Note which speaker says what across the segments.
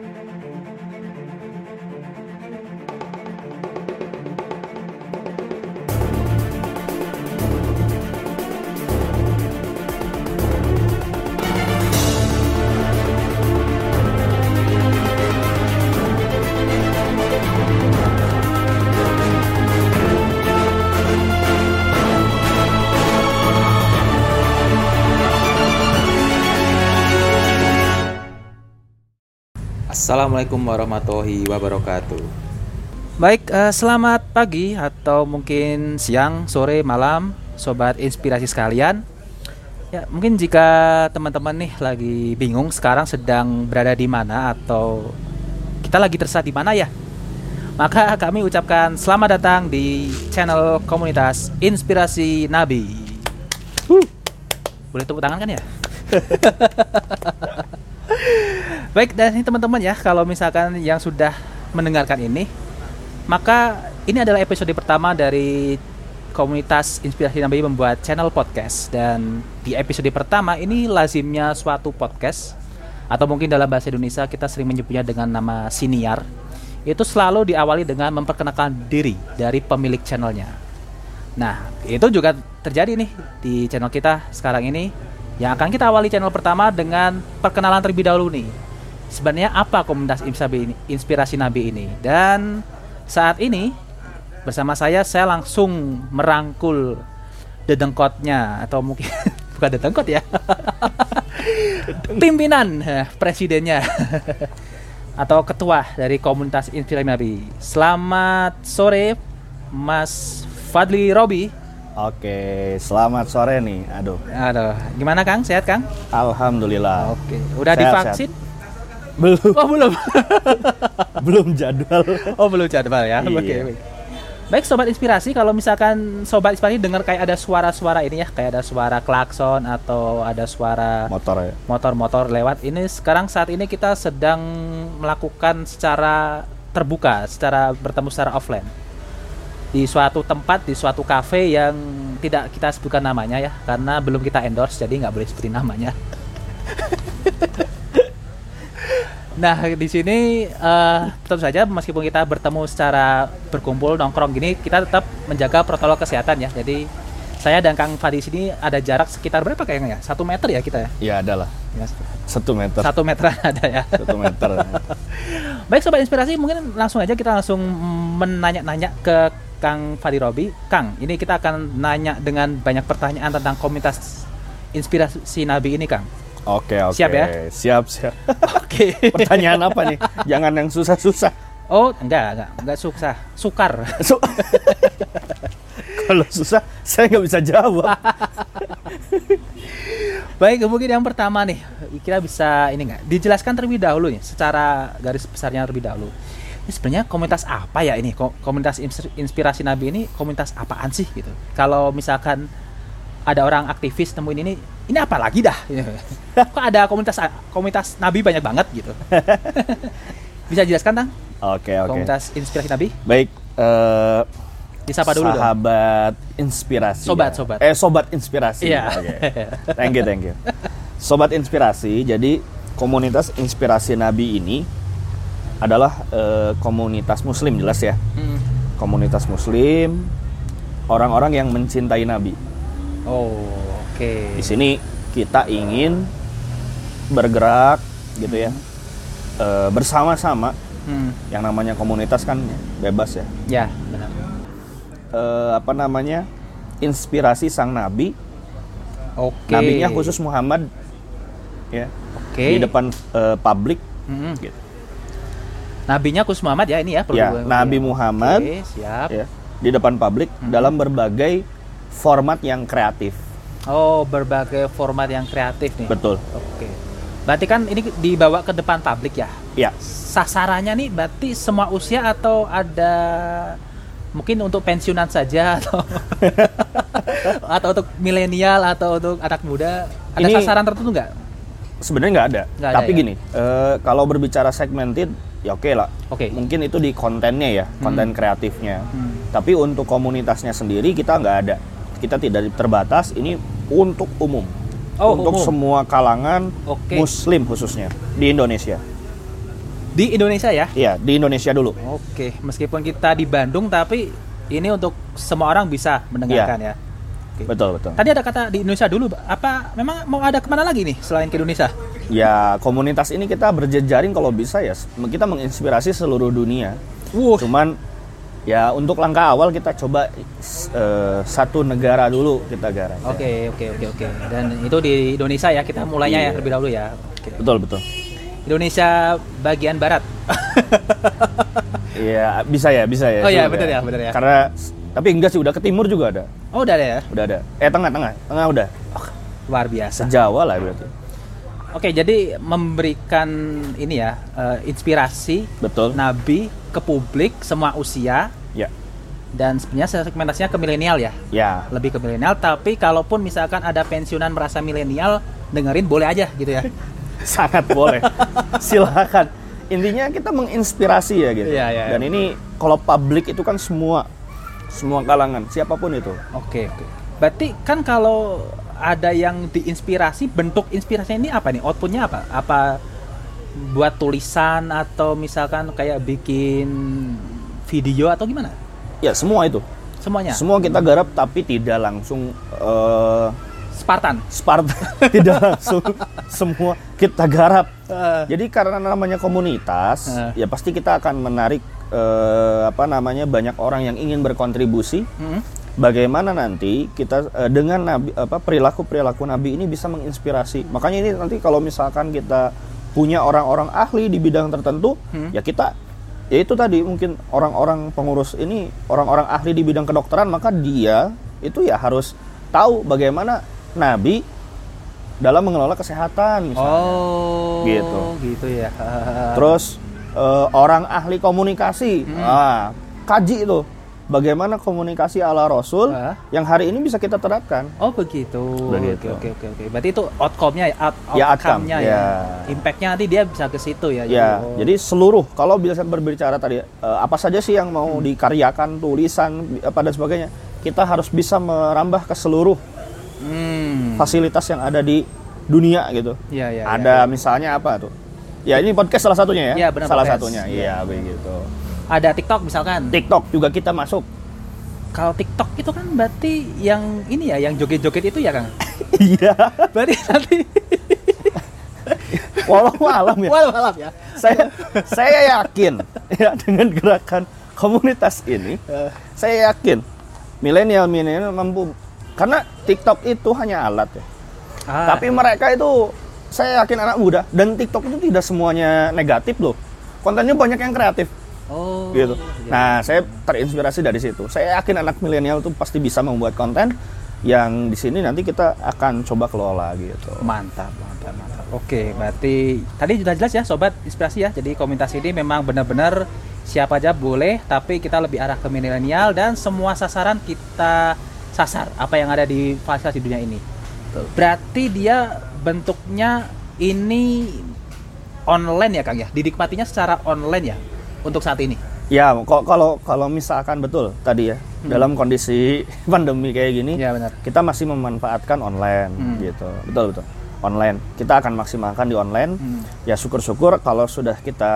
Speaker 1: Thank you. Assalamualaikum warahmatullahi wabarakatuh.
Speaker 2: Baik, uh, selamat pagi atau mungkin siang, sore, malam, sobat inspirasi sekalian. Ya, mungkin jika teman-teman nih lagi bingung sekarang sedang berada di mana atau kita lagi tersesat di mana ya, maka kami ucapkan selamat datang di channel komunitas Inspirasi Nabi. Uh, boleh tepuk tangan kan ya? Baik, dan ini teman-teman ya, kalau misalkan yang sudah mendengarkan ini, maka ini adalah episode pertama dari komunitas Inspirasi Nabi membuat channel podcast. Dan di episode pertama ini lazimnya suatu podcast atau mungkin dalam bahasa Indonesia kita sering menyebutnya dengan nama siniar. Itu selalu diawali dengan memperkenalkan diri dari pemilik channelnya. Nah, itu juga terjadi nih di channel kita sekarang ini yang akan kita awali channel pertama dengan perkenalan terlebih dahulu nih sebenarnya apa komunitas Inspirasi, Inspirasi Nabi ini dan saat ini bersama saya saya langsung merangkul dedengkotnya atau mungkin bukan dedengkot ya pimpinan eh, presidennya atau ketua dari komunitas Inspirasi Nabi selamat sore Mas Fadli Robi
Speaker 3: Oke, selamat sore nih. Aduh.
Speaker 2: Aduh, gimana Kang? Sehat Kang?
Speaker 3: Alhamdulillah.
Speaker 2: Oke, udah sehat, divaksin? Sehat.
Speaker 3: Belum.
Speaker 2: Oh, belum.
Speaker 3: belum jadwal.
Speaker 2: Oh, belum jadwal ya.
Speaker 3: Iya.
Speaker 2: Oke. Okay. Baik sobat inspirasi, kalau misalkan sobat inspirasi dengar kayak ada suara-suara ini ya, kayak ada suara klakson atau ada suara
Speaker 3: motor ya.
Speaker 2: Motor-motor lewat. Ini sekarang saat ini kita sedang melakukan secara terbuka, secara bertemu secara offline. Di suatu tempat, di suatu cafe yang tidak kita sebutkan namanya ya, karena belum kita endorse jadi nggak boleh sebutin namanya. Nah di sini uh, tentu saja meskipun kita bertemu secara berkumpul nongkrong gini kita tetap menjaga protokol kesehatan ya. Jadi saya dan Kang Fadi sini ada jarak sekitar berapa kayaknya ya? Satu meter ya kita ya?
Speaker 3: Iya ada lah. Ya. Satu meter.
Speaker 2: Satu meter ada ya.
Speaker 3: Satu meter.
Speaker 2: Baik sobat inspirasi mungkin langsung aja kita langsung menanya-nanya ke Kang Fadi Robi. Kang, ini kita akan nanya dengan banyak pertanyaan tentang komunitas inspirasi Nabi ini Kang.
Speaker 3: Oke, oke.
Speaker 2: Siap ya?
Speaker 3: Siap, siap.
Speaker 2: Oke.
Speaker 3: Pertanyaan apa nih? Jangan yang susah-susah.
Speaker 2: Oh, enggak, enggak, enggak susah. Sukar. Su
Speaker 3: Kalau susah, saya nggak bisa jawab.
Speaker 2: Baik, mungkin yang pertama nih, kira bisa ini enggak dijelaskan terlebih dahulu nih, secara garis besarnya terlebih dahulu. Ini sebenarnya komunitas apa ya ini? Komunitas inspirasi Nabi ini komunitas apaan sih gitu? Kalau misalkan ada orang aktivis nemuin ini ini apa lagi dah? Kok ada komunitas komunitas nabi banyak banget gitu? Bisa jelaskan tang?
Speaker 3: Oke oke.
Speaker 2: Komunitas inspirasi nabi?
Speaker 3: Baik uh,
Speaker 2: disapa dulu
Speaker 3: sahabat dong. inspirasi
Speaker 2: sobat
Speaker 3: ya.
Speaker 2: sobat.
Speaker 3: Eh sobat inspirasi.
Speaker 2: Iya.
Speaker 3: Okay. thank you thank you. Sobat inspirasi jadi komunitas inspirasi nabi ini adalah uh, komunitas muslim jelas ya? Hmm. komunitas muslim orang-orang yang mencintai nabi
Speaker 2: Oh, oke. Okay.
Speaker 3: Di sini kita ingin bergerak gitu ya. E, bersama-sama. Hmm. Yang namanya komunitas kan bebas ya.
Speaker 2: Ya, benar.
Speaker 3: E, apa namanya? Inspirasi sang nabi.
Speaker 2: Oke. Okay.
Speaker 3: Nabinya khusus Muhammad ya.
Speaker 2: Oke. Okay.
Speaker 3: Di depan e, publik hmm. gitu.
Speaker 2: Nabinya khusus Muhammad ya ini ya,
Speaker 3: ya Nabi Muhammad.
Speaker 2: Oke, siap.
Speaker 3: Ya, di depan publik hmm. dalam berbagai format yang kreatif.
Speaker 2: Oh, berbagai format yang kreatif nih.
Speaker 3: Betul.
Speaker 2: Oke. Berarti kan ini dibawa ke depan publik ya?
Speaker 3: Iya.
Speaker 2: Sasarannya nih berarti semua usia atau ada mungkin untuk pensiunan saja atau atau untuk milenial atau untuk anak muda ada ini, sasaran tertentu nggak?
Speaker 3: Sebenarnya nggak ada. Gak Tapi ada, ya? gini, uh, kalau berbicara segmented ya oke okay lah.
Speaker 2: Oke. Okay.
Speaker 3: Mungkin itu di kontennya ya, konten hmm. kreatifnya. Hmm. Tapi untuk komunitasnya sendiri kita nggak ada kita tidak terbatas ini untuk umum
Speaker 2: oh,
Speaker 3: untuk
Speaker 2: umum.
Speaker 3: semua kalangan
Speaker 2: okay.
Speaker 3: muslim khususnya di Indonesia
Speaker 2: Di Indonesia ya?
Speaker 3: Iya, di Indonesia dulu.
Speaker 2: Oke, meskipun kita di Bandung tapi ini untuk semua orang bisa mendengarkan ya. Oke.
Speaker 3: Betul, betul.
Speaker 2: Tadi ada kata di Indonesia dulu, apa memang mau ada ke mana lagi nih selain ke Indonesia?
Speaker 3: Ya, komunitas ini kita berjejaring kalau bisa ya, kita menginspirasi seluruh dunia.
Speaker 2: Wuh,
Speaker 3: Cuman ya untuk langkah awal kita coba eh, satu negara dulu kita garap. ya.
Speaker 2: Oke, oke, oke, oke. Dan itu di Indonesia ya, kita mulainya ya
Speaker 3: Iya.
Speaker 2: lebih dahulu ya. Oke.
Speaker 3: Betul, betul.
Speaker 2: Indonesia bagian barat.
Speaker 3: Iya, bisa ya, bisa ya.
Speaker 2: Oh iya, bener ya, bener ya.
Speaker 3: Karena tapi enggak sih udah ke timur juga ada.
Speaker 2: oh, udah ada ya.
Speaker 3: Udah ada. Eh, tengah, tengah. Tengah udah.
Speaker 2: Luar biasa.
Speaker 3: Sejawa lah berarti.
Speaker 2: Oke, jadi memberikan ini ya, eh, inspirasi
Speaker 3: Betul.
Speaker 2: nabi ke publik semua usia
Speaker 3: Ya.
Speaker 2: dan sebenarnya segmentasinya ke milenial ya.
Speaker 3: Ya.
Speaker 2: Lebih ke milenial, tapi kalaupun misalkan ada pensiunan merasa milenial, dengerin boleh aja gitu ya.
Speaker 3: Sangat boleh. Silakan. Intinya kita menginspirasi ya gitu.
Speaker 2: Iya, iya,
Speaker 3: Dan ini kalau publik itu kan semua semua kalangan, siapa pun itu.
Speaker 2: Oke, oke. Berarti kan kalau ada yang diinspirasi, bentuk inspirasinya ini apa nih? Outputnya apa? Apa buat tulisan atau misalkan kayak bikin video atau gimana?
Speaker 3: Ya, semua itu.
Speaker 2: Semuanya.
Speaker 3: Semua kita garap tapi tidak langsung eh,
Speaker 2: Spartan.
Speaker 3: Sparta tidak langsung semua kita garap.
Speaker 2: Eh.
Speaker 3: Jadi karena namanya komunitas,
Speaker 2: Eh.
Speaker 3: ya pasti kita akan menarik eh, apa namanya banyak orang yang ingin berkontribusi.
Speaker 2: Mm-mm.
Speaker 3: Bagaimana nanti kita eh, dengan nabi apa perilaku perilaku nabi ini bisa menginspirasi. Makanya ini nanti kalau misalkan kita punya orang-orang ahli di bidang tertentu,
Speaker 2: Hmm.
Speaker 3: ya kita ya itu tadi mungkin orang-orang pengurus ini orang-orang ahli di bidang kedokteran maka dia itu ya harus tahu bagaimana nabi dalam mengelola kesehatan misalnya.
Speaker 2: Oh,
Speaker 3: Gitu.
Speaker 2: gitu ya.
Speaker 3: Terus eh, orang ahli komunikasi,
Speaker 2: Hmm.
Speaker 3: ah, kaji itu bagaimana komunikasi ala Rasul
Speaker 2: Ah.
Speaker 3: yang hari ini bisa kita terapkan.
Speaker 2: Oh begitu.
Speaker 3: Begitu.
Speaker 2: Oke oke oke. Berarti itu outcome-nya ya, out,
Speaker 3: Ya, outcome,
Speaker 2: outcome-nya ya.
Speaker 3: ya.
Speaker 2: Impact-nya nanti dia bisa ke situ ya.
Speaker 3: Ya,
Speaker 2: oh.
Speaker 3: jadi seluruh kalau bisa berbicara tadi eh, apa saja sih yang
Speaker 2: Hmm.
Speaker 3: mau dikaryakan, tulisan apa dan sebagainya, kita harus bisa merambah ke seluruh
Speaker 2: Hmm.
Speaker 3: fasilitas yang ada di dunia gitu.
Speaker 2: Ya, ya,
Speaker 3: ada
Speaker 2: ya, ya.
Speaker 3: misalnya apa tuh? Ya ini podcast salah satunya ya.
Speaker 2: Iya, benar,
Speaker 3: salah
Speaker 2: podcast.
Speaker 3: satunya.
Speaker 2: Iya.
Speaker 3: Iya, begitu.
Speaker 2: Ada TikTok misalkan.
Speaker 3: TikTok juga kita masuk.
Speaker 2: Kalau TikTok itu kan berarti yang ini ya, yang joget-joget itu ya, Kang.
Speaker 3: Iya.
Speaker 2: Berarti nanti
Speaker 3: Walau malam ya.
Speaker 2: Walau malam ya.
Speaker 3: saya saya yakin ya dengan gerakan komunitas ini
Speaker 2: Eh.
Speaker 3: saya yakin milenial milenial mampu karena TikTok itu hanya alat ya
Speaker 2: Ah,
Speaker 3: tapi mereka itu saya yakin anak muda dan TikTok itu tidak semuanya negatif loh kontennya banyak yang kreatif
Speaker 2: oh,
Speaker 3: gitu
Speaker 2: iya.
Speaker 3: nah saya terinspirasi dari situ saya yakin anak milenial tuh pasti bisa membuat konten yang di sini nanti kita akan coba kelola gitu
Speaker 2: Mantap, mantap, mantap. Oke, berarti tadi sudah jelas ya sobat inspirasi ya. Jadi komunitas ini memang benar-benar siapa aja boleh, tapi kita lebih arah ke milenial dan semua sasaran kita sasar apa yang ada di fasilitas di dunia ini. Berarti dia bentuknya ini online ya Kang ya. Didikmatinya secara online ya untuk saat ini.
Speaker 3: Ya, kok kalau kalau misalkan betul tadi ya dalam kondisi pandemi kayak gini,
Speaker 2: Hmm. Ya benar.
Speaker 3: kita masih memanfaatkan online
Speaker 2: Hmm.
Speaker 3: gitu, betul betul. Online, kita akan maksimalkan di online.
Speaker 2: Hmm.
Speaker 3: Ya syukur-syukur kalau sudah kita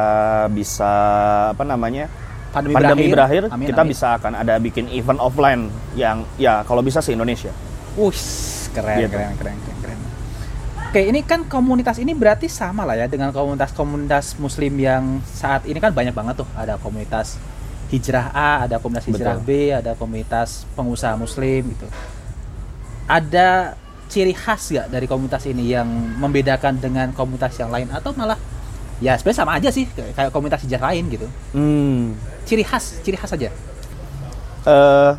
Speaker 3: bisa apa namanya
Speaker 2: Pandemi,
Speaker 3: pandemi berakhir,
Speaker 2: Amin,
Speaker 3: kita
Speaker 2: amin.
Speaker 3: bisa akan ada bikin event offline yang ya kalau bisa se Indonesia.
Speaker 2: Wush, keren,
Speaker 3: Gitu.
Speaker 2: keren, keren, keren, keren. Oke, ini kan komunitas ini berarti sama lah ya dengan komunitas-komunitas Muslim yang saat ini kan banyak banget tuh. Ada komunitas hijrah A, ada komunitas hijrah
Speaker 3: Betul.
Speaker 2: B, ada komunitas pengusaha Muslim gitu. Ada ciri khas gak dari komunitas ini yang membedakan dengan komunitas yang lain atau malah ya sebenarnya sama aja sih kayak komunitas hijrah lain gitu.
Speaker 3: Hmm.
Speaker 2: Ciri khas, ciri khas aja.
Speaker 3: Eh,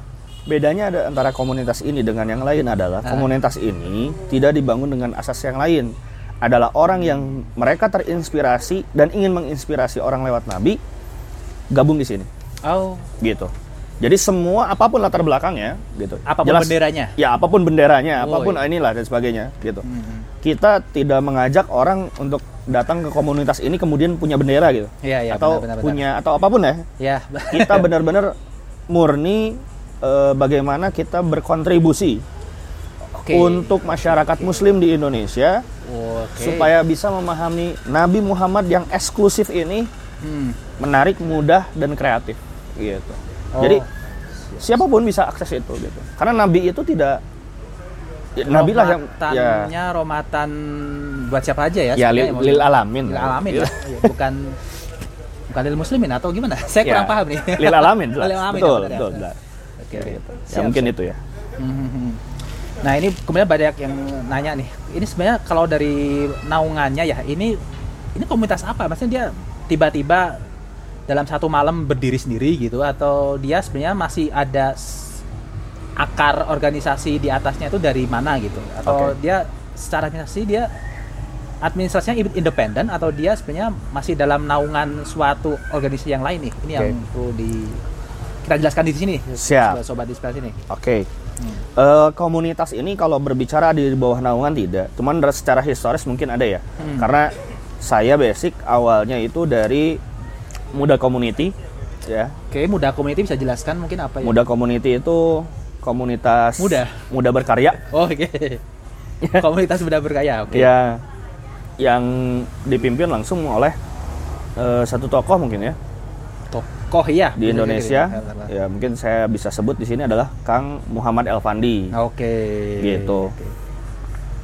Speaker 3: bedanya ada antara komunitas ini dengan yang lain adalah
Speaker 2: Ah.
Speaker 3: komunitas ini tidak dibangun dengan asas yang lain. Adalah orang yang mereka terinspirasi dan ingin menginspirasi orang lewat Nabi gabung di sini,
Speaker 2: Oh,
Speaker 3: gitu. Jadi semua apa pun latar belakangnya, gitu.
Speaker 2: apa pun
Speaker 3: Jelas-
Speaker 2: benderanya.
Speaker 3: Ya apa pun benderanya,
Speaker 2: Oh,
Speaker 3: apa pun
Speaker 2: iya.
Speaker 3: inilah dan sebagainya, gitu.
Speaker 2: Hmm.
Speaker 3: Kita tidak mengajak orang untuk datang ke komunitas ini kemudian punya bendera gitu,
Speaker 2: Iya, iya,
Speaker 3: atau
Speaker 2: benar, benar, benar.
Speaker 3: punya atau apa pun ya,
Speaker 2: Ya,
Speaker 3: kita benar-benar murni eh, bagaimana kita berkontribusi
Speaker 2: oke.
Speaker 3: untuk masyarakat muslim di Indonesia
Speaker 2: Oke.
Speaker 3: supaya bisa memahami Nabi Muhammad yang eksklusif ini
Speaker 2: Hmm.
Speaker 3: menarik, mudah dan kreatif gitu.
Speaker 2: Oh.
Speaker 3: Jadi siapa pun bisa akses itu gitu. Karena nabi itu tidak ya, nabi lah yang ya
Speaker 2: Romatannya romatan buat siapa aja ya?
Speaker 3: ya lil, lil alamin.
Speaker 2: Lil alamin
Speaker 3: Iya.
Speaker 2: Iya, bukan bukan lil muslimin atau gimana? Saya kurang
Speaker 3: Ya,
Speaker 2: paham nih.
Speaker 3: Lil alamin jelas.
Speaker 2: Lil alamin,
Speaker 3: betul,
Speaker 2: ya, ya.
Speaker 3: betul, jelas.
Speaker 2: Oke,
Speaker 3: gitu. ya
Speaker 2: Siap,
Speaker 3: mungkin
Speaker 2: siap.
Speaker 3: itu ya.
Speaker 2: Hmm. Nah ini kemudian banyak yang nanya nih. Ini sebenarnya kalau dari naungannya ya ini ini komunitas apa? Maksudnya dia tiba-tiba dalam satu malam berdiri sendiri gitu atau dia sebenarnya masih ada akar organisasi di atasnya itu dari mana gitu? Atau
Speaker 3: Oke.
Speaker 2: dia secara administrasi dia administrasinya in- independen atau dia sebenarnya masih dalam naungan suatu organisasi yang lain nih? Ini yang
Speaker 3: Oke.
Speaker 2: perlu di kita jelaskan di sini.
Speaker 3: Siap.
Speaker 2: Sobat inspirasi nih.
Speaker 3: Oke.
Speaker 2: Hmm.
Speaker 3: Eh, komunitas ini kalau berbicara di bawah naungan tidak, cuman secara historis mungkin ada ya.
Speaker 2: Hmm.
Speaker 3: Karena saya basic awalnya itu dari Muda Community ya.
Speaker 2: Oke, muda community bisa jelaskan mungkin apa ya?
Speaker 3: Muda Community itu komunitas
Speaker 2: Muda?
Speaker 3: muda berkarya
Speaker 2: Oh, oke. Komunitas muda berkaya, oke.
Speaker 3: ya yang dipimpin langsung oleh eh, satu tokoh mungkin ya
Speaker 2: Tokoh iya.
Speaker 3: di
Speaker 2: Bisa
Speaker 3: Indonesia.
Speaker 2: gitu ya.
Speaker 3: Ya mungkin saya bisa sebut di sini adalah Kang Muhammad Elvandi.
Speaker 2: Oke.
Speaker 3: Gitu.
Speaker 2: Oke.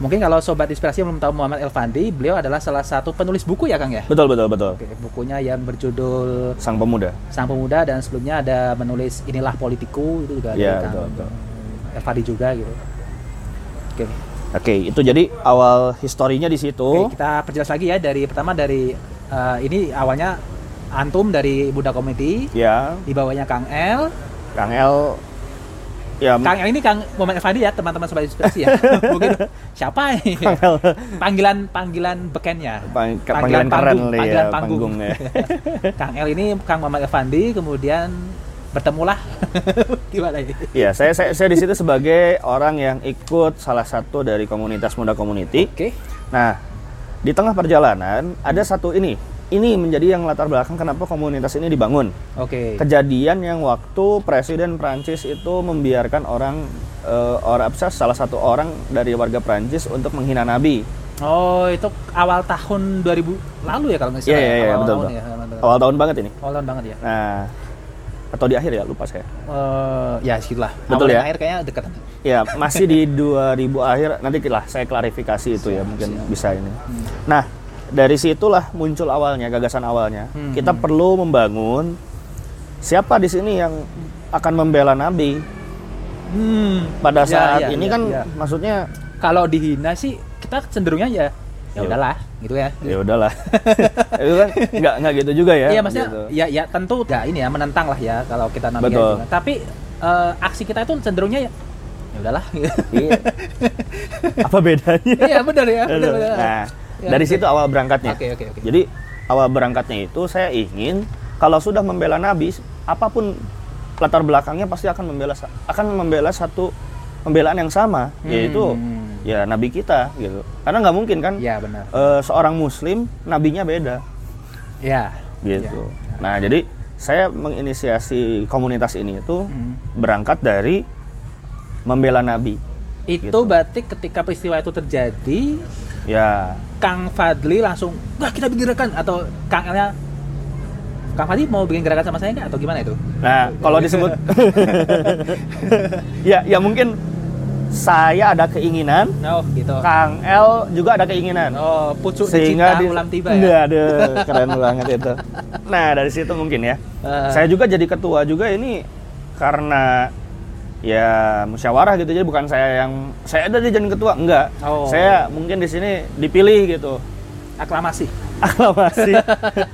Speaker 2: Mungkin kalau sobat inspirasi belum tahu Muhammad Elvandi, beliau adalah salah satu penulis buku ya, Kang ya?
Speaker 3: Betul betul betul.
Speaker 2: Oke, bukunya yang berjudul
Speaker 3: Sang pemuda.
Speaker 2: Sang Pemuda dan sebelumnya ada menulis Inilah Politiku itu juga
Speaker 3: Iya,
Speaker 2: dari Kang
Speaker 3: betul, betul.
Speaker 2: Elvandi juga gitu. Oke.
Speaker 3: Oke, itu jadi awal historinya di situ.
Speaker 2: Oke, kita perjelas lagi ya dari pertama dari eh, ini awalnya antum dari Buddha Community,
Speaker 3: Ya,
Speaker 2: di bawahnya Kang El,
Speaker 3: Kang El ya
Speaker 2: Kang El ini Kang Muhammad Effendi ya teman-teman sobat inspirasi ya. Mungkin siapa ini? Panggilan panggilan bekennya.
Speaker 3: Pang- panggilan keren
Speaker 2: panggung,
Speaker 3: ya,
Speaker 2: panggilan panggung.
Speaker 3: panggung ya.
Speaker 2: Kang El ini Kang Muhammad Effendi kemudian bertemulah gimana ini?
Speaker 3: ya saya saya, saya di situ sebagai orang yang ikut salah satu dari komunitas muda community.
Speaker 2: Oke.
Speaker 3: Nah, di tengah perjalanan ada satu ini. Ini menjadi yang latar belakang kenapa komunitas ini dibangun.
Speaker 2: Oke.
Speaker 3: Kejadian yang waktu Presiden Prancis itu membiarkan orang eh, orang apa salah satu orang dari warga Prancis untuk menghina Nabi.
Speaker 2: Oh, itu awal tahun 2000 lalu ya kalau nggak
Speaker 3: Iya
Speaker 2: salah.
Speaker 3: iya iya
Speaker 2: Awal
Speaker 3: betul
Speaker 2: tahun
Speaker 3: betul.
Speaker 2: ya, awal tahun.
Speaker 3: Banget ini.
Speaker 2: Awal tahun banget ya.
Speaker 3: Nah, atau di akhir ya lupa saya.
Speaker 2: Eh, ya segitulah.
Speaker 3: Betul
Speaker 2: Awal
Speaker 3: ya?
Speaker 2: akhir kayaknya dekat.
Speaker 3: Ya, masih di 2000 akhir nanti lah saya klarifikasi itu ya mungkin bisa ini. Nah, dari situlah muncul awalnya gagasan awalnya.
Speaker 2: Hmm,
Speaker 3: Kita perlu membangun siapa di sini yang akan membela Nabi.
Speaker 2: Hmm.
Speaker 3: Pada
Speaker 2: Ya,
Speaker 3: saat
Speaker 2: ya,
Speaker 3: ini
Speaker 2: ya,
Speaker 3: kan
Speaker 2: ya.
Speaker 3: maksudnya
Speaker 2: kalau dihina sih kita cenderungnya ya ya
Speaker 3: Ya.
Speaker 2: udahlah gitu ya.
Speaker 3: ya udahlah. itu kan nggak nggak gitu juga ya.
Speaker 2: Iya maksudnya
Speaker 3: gitu.
Speaker 2: ya ya tentu nggak ini ya menentang lah ya kalau kita namanya
Speaker 3: Betul.
Speaker 2: gitu. Tapi eh, aksi kita itu cenderungnya ya ya udahlah.
Speaker 3: Iya. Apa bedanya?
Speaker 2: Iya benar ya. Benar, benar.
Speaker 3: Nah,
Speaker 2: Ya,
Speaker 3: dari situ awal berangkatnya.
Speaker 2: Oke oke oke.
Speaker 3: Jadi awal berangkatnya itu saya ingin kalau sudah membela Nabi, apa pun latar belakangnya pasti akan membela akan membela satu pembelaan yang sama,
Speaker 2: Hmm.
Speaker 3: yaitu ya Nabi kita gitu. Karena nggak mungkin kan
Speaker 2: Iya benar.
Speaker 3: eh, seorang Muslim nabinya beda
Speaker 2: Iya.
Speaker 3: gitu. Nah jadi saya menginisiasi komunitas ini itu
Speaker 2: Hmm.
Speaker 3: berangkat dari membela Nabi.
Speaker 2: Itu
Speaker 3: Gitu.
Speaker 2: berarti ketika peristiwa itu terjadi
Speaker 3: Ya
Speaker 2: Kang Fadli langsung wah kita bikin gerakan atau Kang Elnya Kang Fadli mau bikin gerakan sama saya nggak atau gimana itu?
Speaker 3: Nah, kalau disebut ya ya mungkin saya ada keinginan,
Speaker 2: Oh gitu.
Speaker 3: Kang L juga ada keinginan.
Speaker 2: Oh pucuk
Speaker 3: Sehingga di-
Speaker 2: ulam tiba ya.
Speaker 3: Aduh, keren banget itu. Nah, dari situ mungkin ya.
Speaker 2: Eh.
Speaker 3: Saya juga jadi ketua juga ini karena ya musyawarah gitu jadi bukan saya yang saya ada di jadi ketua enggak.
Speaker 2: Oh.
Speaker 3: Saya mungkin di sini dipilih gitu.
Speaker 2: Aklamasi.
Speaker 3: Aklamasi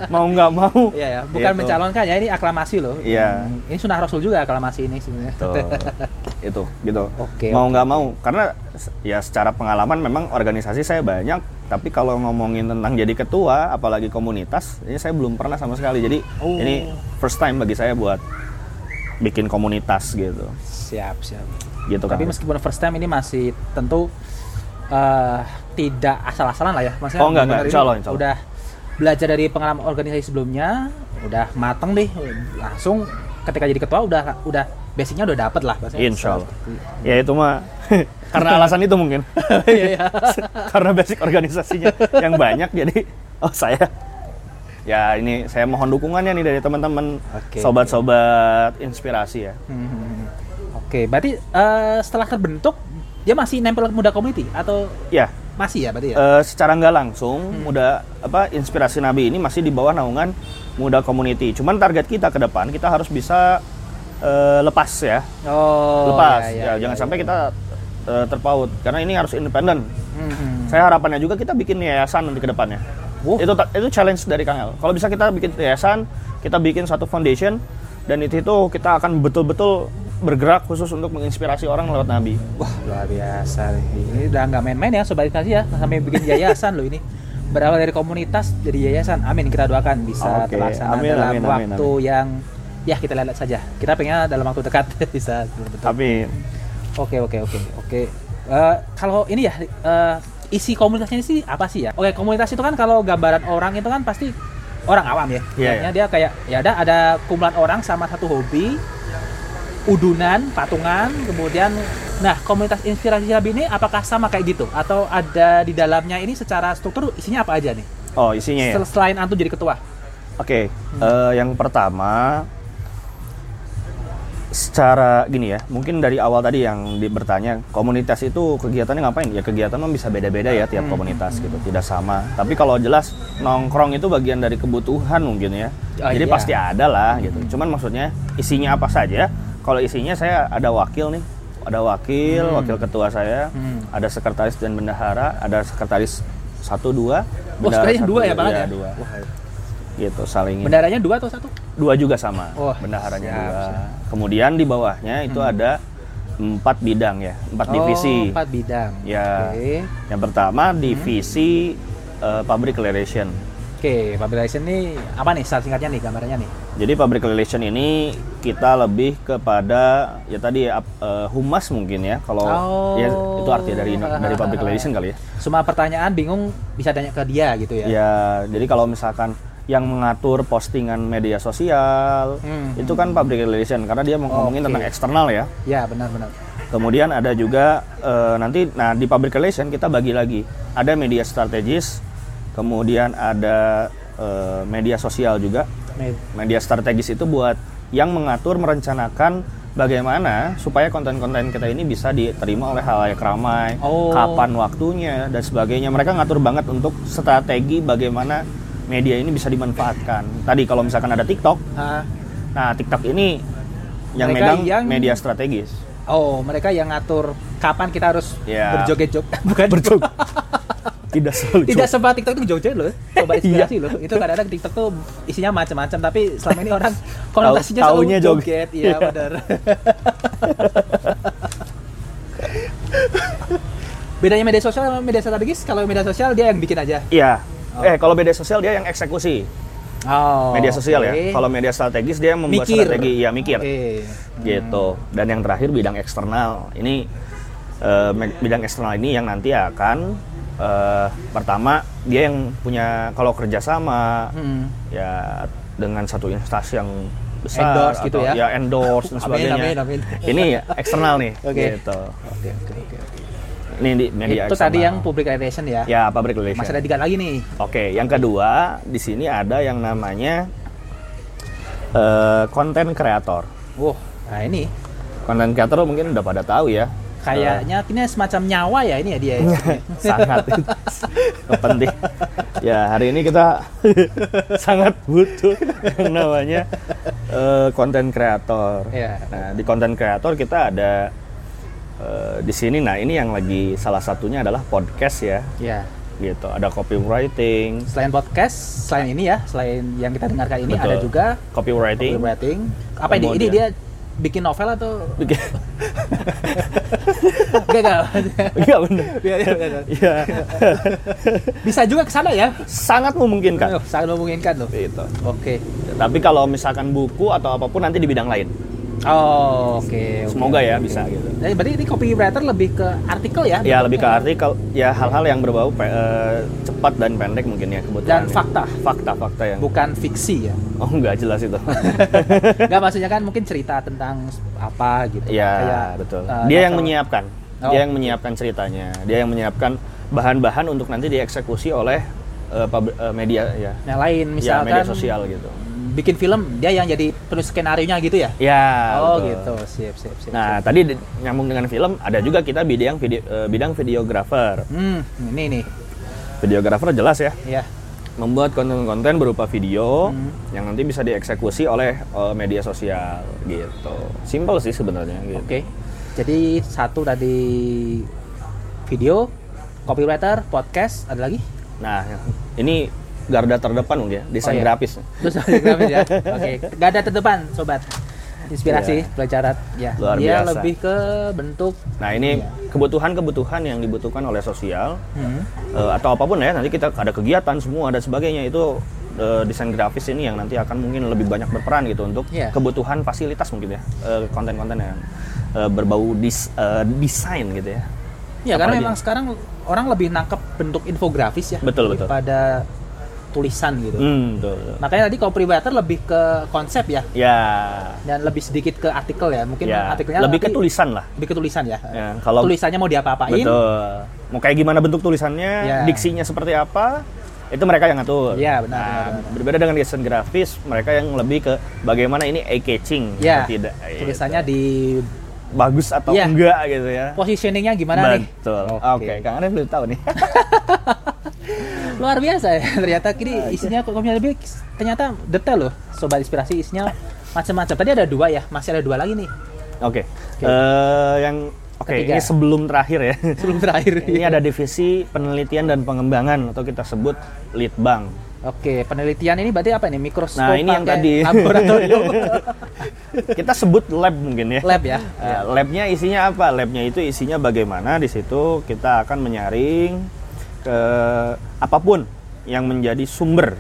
Speaker 3: mau nggak mau.
Speaker 2: Iya ya, bukan
Speaker 3: Gitu.
Speaker 2: mencalonkan ya ini aklamasi loh.
Speaker 3: Iya.
Speaker 2: Hmm, Ini sunnah Rasul juga aklamasi ini sebenarnya.
Speaker 3: Itu gitu
Speaker 2: Oke,
Speaker 3: mau nggak mau karena ya secara pengalaman memang organisasi saya banyak tapi kalau ngomongin tentang jadi ketua apalagi komunitas ini saya belum pernah sama sekali jadi
Speaker 2: Oh.
Speaker 3: ini first time bagi saya buat bikin komunitas gitu
Speaker 2: Siap, siap.
Speaker 3: gitu
Speaker 2: Tapi
Speaker 3: kan
Speaker 2: meskipun first time ini masih tentu eh, tidak asal-asalan lah ya. Maksudnya
Speaker 3: Oh, enggak, enggak. Insya Allah,
Speaker 2: ini
Speaker 3: insya Allah.
Speaker 2: Udah belajar dari pengalaman organisasi sebelumnya, udah mateng deh, langsung ketika jadi ketua udah udah basicnya udah dapet lah.
Speaker 3: Insya Allah ya itu mah karena alasan itu mungkin
Speaker 2: Iya, iya.
Speaker 3: karena basic organisasinya yang banyak jadi oh saya ya ini saya mohon dukungannya nih dari teman-teman sobat-sobat inspirasi ya.
Speaker 2: Hmm. Oke, berarti eh, setelah terbentuk dia masih nempel ke muda community atau
Speaker 3: Ya,
Speaker 2: masih ya berarti ya?
Speaker 3: eh, secara nggak langsung
Speaker 2: Hmm.
Speaker 3: muda apa inspirasi Nabi ini masih di bawah naungan muda community. Cuman target kita ke depan kita harus bisa eh, lepas ya,
Speaker 2: oh,
Speaker 3: lepas.
Speaker 2: ya,
Speaker 3: Ya,
Speaker 2: ya,
Speaker 3: jangan
Speaker 2: ya,
Speaker 3: sampai
Speaker 2: ya.
Speaker 3: kita eh, terpaut karena ini harus independen.
Speaker 2: Hmm.
Speaker 3: Saya harapannya juga kita bikin yayasan nanti ke depannya.
Speaker 2: Wuh.
Speaker 3: Itu itu challenge dari Kang El. Kalau bisa kita bikin yayasan, kita bikin satu foundation dan itu itu kita akan betul-betul bergerak khusus untuk menginspirasi orang lewat Nabi.
Speaker 2: Wah luar biasa nih. Ini udah nggak main-main ya sobat kasih ya sampai bikin yayasan loh ini. Berawal dari komunitas jadi yayasan. Amin kita doakan bisa
Speaker 3: Oke,
Speaker 2: terlaksana
Speaker 3: amin,
Speaker 2: dalam
Speaker 3: amin, amin,
Speaker 2: waktu yang ya kita lihat saja. Kita pengen dalam waktu dekat bisa betul.
Speaker 3: Tapi
Speaker 2: Oke oke oke oke. Eh, kalau ini ya eh, isi komunitasnya sih apa sih ya? Oke komunitas itu kan kalau gambaran orang itu kan pasti orang awam ya.
Speaker 3: Iya,
Speaker 2: Lihatnya dia kayak ya ada ada kumpulan orang sama satu hobi, udunan, patungan, kemudian nah komunitas inspirasi Nabi ini apakah sama kayak gitu atau ada di dalamnya ini secara struktur isinya apa aja nih?
Speaker 3: oh isinya ya.
Speaker 2: Sel- Selain antum jadi ketua.
Speaker 3: Oke, eh, yang pertama secara gini ya, mungkin dari awal tadi yang di, bertanya komunitas itu kegiatannya ngapain? Ya kegiatan mah bisa beda-beda ya tiap komunitas gitu, tidak sama. Tapi kalau jelas nongkrong itu bagian dari kebutuhan mungkin ya.
Speaker 2: Oh,
Speaker 3: Jadi
Speaker 2: iya.
Speaker 3: pasti ada lah gitu. Cuman maksudnya isinya apa saja? Kalau isinya saya ada wakil nih, ada wakil, wakil ketua saya,
Speaker 2: Hmm.
Speaker 3: ada sekretaris dan bendahara, ada sekretaris satu dua,
Speaker 2: Oh,
Speaker 3: bendahara
Speaker 2: sebenarnya
Speaker 3: satu,
Speaker 2: dua ya
Speaker 3: iya,
Speaker 2: Bang ya?
Speaker 3: dua.
Speaker 2: Wah,
Speaker 3: Gitu saling ini.
Speaker 2: bendaranya dua atau satu?
Speaker 3: Dua juga sama.
Speaker 2: Wah,
Speaker 3: bendaharanya
Speaker 2: siap,
Speaker 3: dua.
Speaker 2: siap.
Speaker 3: Kemudian di bawahnya itu ada empat bidang ya, empat divisi.
Speaker 2: Oh, empat bidang.
Speaker 3: Ya.
Speaker 2: Oke.
Speaker 3: Yang pertama divisi eh, public relation.
Speaker 2: Oke, public relation ini apa nih start singkatnya nih gambarnya nih?
Speaker 3: Jadi public relation ini kita lebih kepada ya tadi ap- eh, humas mungkin ya. Kalau
Speaker 2: Oh.
Speaker 3: ya itu arti dari dari public relation kali ya.
Speaker 2: Semua pertanyaan bingung bisa tanya ke dia gitu ya?
Speaker 3: Ya, jadi kalau misalkan yang mengatur postingan media sosial
Speaker 2: Hmm.
Speaker 3: itu kan public relation karena dia ngomongin
Speaker 2: Oke.
Speaker 3: tentang eksternal ya.
Speaker 2: Ya benar-benar.
Speaker 3: Kemudian ada juga eh, nanti nah di public relation kita bagi lagi. Ada media strategis, kemudian ada eh, media sosial juga.
Speaker 2: Med-
Speaker 3: Media strategis itu buat yang mengatur merencanakan bagaimana supaya konten-konten kita ini bisa diterima oleh halayak ramai,
Speaker 2: Oh.
Speaker 3: kapan waktunya dan sebagainya. Mereka ngatur banget untuk strategi bagaimana media ini bisa dimanfaatkan. Tadi kalau misalkan ada TikTok,
Speaker 2: Ah,
Speaker 3: nah TikTok ini yang
Speaker 2: Mereka
Speaker 3: megang
Speaker 2: yang-
Speaker 3: media strategis.
Speaker 2: oh, mereka yang ngatur kapan kita harus
Speaker 3: Ya.
Speaker 2: berjoget-joget. Bukan
Speaker 3: Berjoget. Tidak selalu
Speaker 2: Tidak semua TikTok itu joget loh. Coba
Speaker 3: Iya.
Speaker 2: inspirasi loh. Itu kadang-kadang TikTok tuh isinya macam-macam tapi selama ini orang konotasinya
Speaker 3: Tahu-
Speaker 2: selalu joget.
Speaker 3: joget.
Speaker 2: Iya,
Speaker 3: Iya.
Speaker 2: benar. Bedanya media sosial sama media strategis, kalau media sosial dia yang bikin aja.
Speaker 3: Iya. Eh kalau media sosial dia yang eksekusi.
Speaker 2: Oh.
Speaker 3: media sosial
Speaker 2: oke.
Speaker 3: ya. Kalau media strategis dia yang membuat
Speaker 2: Mikir.
Speaker 3: strategi, ya mikir.
Speaker 2: Oke.
Speaker 3: Gitu. Dan yang terakhir bidang eksternal. Ini me- bidang eksternal ini yang nanti akan eh, pertama dia yang punya kalau kerjasama
Speaker 2: Hmm.
Speaker 3: ya dengan satu instansi yang besar
Speaker 2: Endorse gitu
Speaker 3: atau
Speaker 2: ya.
Speaker 3: endorse dan
Speaker 2: Amin,
Speaker 3: sebagainya.
Speaker 2: amin, amin.
Speaker 3: Ini eksternal nih.
Speaker 2: Oke.
Speaker 3: Gitu.
Speaker 2: Oke, oke, oke. oke.
Speaker 3: Ini di media
Speaker 2: Itu tadi
Speaker 3: eksternal.
Speaker 2: yang public relation ya.
Speaker 3: ya public relation.
Speaker 2: Masih ada tiga lagi nih.
Speaker 3: Oke, yang kedua di sini ada yang namanya konten kreator.
Speaker 2: Wow, nah ini
Speaker 3: Konten kreator mungkin udah pada tahu ya.
Speaker 2: Kayaknya ini semacam nyawa ya ini ya dia. ya.
Speaker 3: sangat penting. Ya hari ini kita sangat butuh yang namanya konten kreator.
Speaker 2: Iya.
Speaker 3: Nah di konten kreator kita ada eh, di sini. Nah ini yang lagi salah satunya adalah podcast ya.
Speaker 2: ya.
Speaker 3: Gitu. Ada copywriting,
Speaker 2: Selain podcast, selain ini ya, selain yang kita dengarkan ini
Speaker 3: Betul.
Speaker 2: ada juga
Speaker 3: copywriting.
Speaker 2: copywriting. Apa ini? Ini dia bikin novel atau
Speaker 3: Bikin-
Speaker 2: enggak enggak?
Speaker 3: Iya benar.
Speaker 2: Iya, iya, iya.
Speaker 3: Iya.
Speaker 2: Bisa juga ke sana ya.
Speaker 3: Sangat memungkinkan.
Speaker 2: Sangat memungkinkan loh.
Speaker 3: Gitu.
Speaker 2: Oke.
Speaker 3: Tapi kalau misalkan buku atau apa pun nanti di bidang lain.
Speaker 2: Oh, oke. oke,
Speaker 3: Semoga ya
Speaker 2: oke.
Speaker 3: bisa gitu.
Speaker 2: Jadi berarti ini copywriter lebih ke artikel ya?
Speaker 3: Ya lebih ke artikel, ya hal-hal yang berbau pe- eh, cepat dan pendek mungkin ya kebetulan.
Speaker 2: Dan
Speaker 3: ya.
Speaker 2: fakta.
Speaker 3: Fakta-fakta yang.
Speaker 2: Bukan fiksi ya.
Speaker 3: Oh nggak jelas itu.
Speaker 2: Enggak maksudnya kan mungkin cerita tentang apa gitu.
Speaker 3: ya
Speaker 2: Kayak,
Speaker 3: betul.
Speaker 2: eh,
Speaker 3: Dia yang menyiapkan.
Speaker 2: Oh.
Speaker 3: Dia yang menyiapkan ceritanya. Dia yang menyiapkan bahan-bahan untuk nanti dieksekusi oleh eh, pub- eh, media ya.
Speaker 2: Yang lain
Speaker 3: Ya,
Speaker 2: misalkan
Speaker 3: media sosial gitu.
Speaker 2: Bikin film dia yang jadi penulis skenario nya gitu ya?
Speaker 3: Ya.
Speaker 2: oh
Speaker 3: betul.
Speaker 2: gitu, sip sip sip.
Speaker 3: Nah, tadi di- nyambung dengan film, ada juga kita bidang video, eh, bidang videografer.
Speaker 2: Hmm, ini nih.
Speaker 3: Videografer jelas ya,
Speaker 2: Ya.
Speaker 3: membuat konten-konten berupa video
Speaker 2: Hmm.
Speaker 3: yang nanti bisa dieksekusi oleh eh, media sosial gitu. Simple sih sebenarnya gitu.
Speaker 2: Oke. Jadi satu tadi video, copywriter, podcast, ada lagi?
Speaker 3: Nah, ini garda terdepan mungkin ya, desain
Speaker 2: Oh, iya.
Speaker 3: grafis.
Speaker 2: Ada grafis ya. Oke, Gak ada terdepan, sobat. Inspirasi
Speaker 3: Iya.
Speaker 2: pelajaran ya.
Speaker 3: Luar
Speaker 2: Dia
Speaker 3: biasa.
Speaker 2: lebih ke bentuk
Speaker 3: Nah, ini
Speaker 2: Iya.
Speaker 3: kebutuhan-kebutuhan yang dibutuhkan oleh sosial
Speaker 2: hmm,
Speaker 3: eh, atau apa pun ya, nanti kita ada kegiatan semua dan sebagainya itu eh, desain grafis ini yang nanti akan mungkin lebih banyak berperan gitu untuk
Speaker 2: Iya.
Speaker 3: kebutuhan fasilitas mungkin ya, eh, konten-konten yang berbau dis, eh, desain gitu ya.
Speaker 2: Ya karena
Speaker 3: Apalagi?
Speaker 2: memang sekarang orang lebih nangkep bentuk infografis ya
Speaker 3: Betul, betul.
Speaker 2: Tulisan gitu.
Speaker 3: Hmm, betul. betul.
Speaker 2: Makanya tadi copywriter lebih ke konsep ya
Speaker 3: Ya,
Speaker 2: dan lebih sedikit ke artikel ya. Mungkin
Speaker 3: ya.
Speaker 2: artikelnya
Speaker 3: lebih ke tulisan lah.
Speaker 2: lebih ke tulisan ya.
Speaker 3: Ya, kalau-
Speaker 2: tulisannya mau diapa-apain?
Speaker 3: Betul. Mau kayak gimana bentuk tulisannya,
Speaker 2: Ya.
Speaker 3: diksinya seperti apa, itu mereka yang ngatur.
Speaker 2: Iya, benar,
Speaker 3: Nah,
Speaker 2: benar, benar.
Speaker 3: Berbeda dengan desain grafis, mereka yang lebih ke bagaimana ini eye catching
Speaker 2: Ya.
Speaker 3: atau tidak.
Speaker 2: Tulisannya
Speaker 3: Gitu.
Speaker 2: di
Speaker 3: bagus atau
Speaker 2: Iya.
Speaker 3: enggak gitu ya.
Speaker 2: positioningnya gimana nih?
Speaker 3: Betul. Oke, Kang Arif belum tahu nih.
Speaker 2: Luar biasa ya. Ternyata kini isinya kok lebih ternyata detail loh. Sobat inspirasi isinya macam-macam. Tadi ada dua ya, masih ada dua lagi nih.
Speaker 3: Oke. Eh, yang oke,
Speaker 2: Ketiga.
Speaker 3: ini sebelum terakhir ya.
Speaker 2: Sebelum terakhir.
Speaker 3: ini ada divisi penelitian dan pengembangan atau kita sebut litbang.
Speaker 2: Oke, penelitian ini berarti apa nih? Mikroskop
Speaker 3: Nah, ini yang tadi.
Speaker 2: laboratorium.
Speaker 3: kita sebut lab mungkin ya.
Speaker 2: Lab ya.
Speaker 3: Ya, labnya isinya apa? Labnya itu isinya bagaimana di situ kita akan menyaring ke apa pun yang menjadi sumber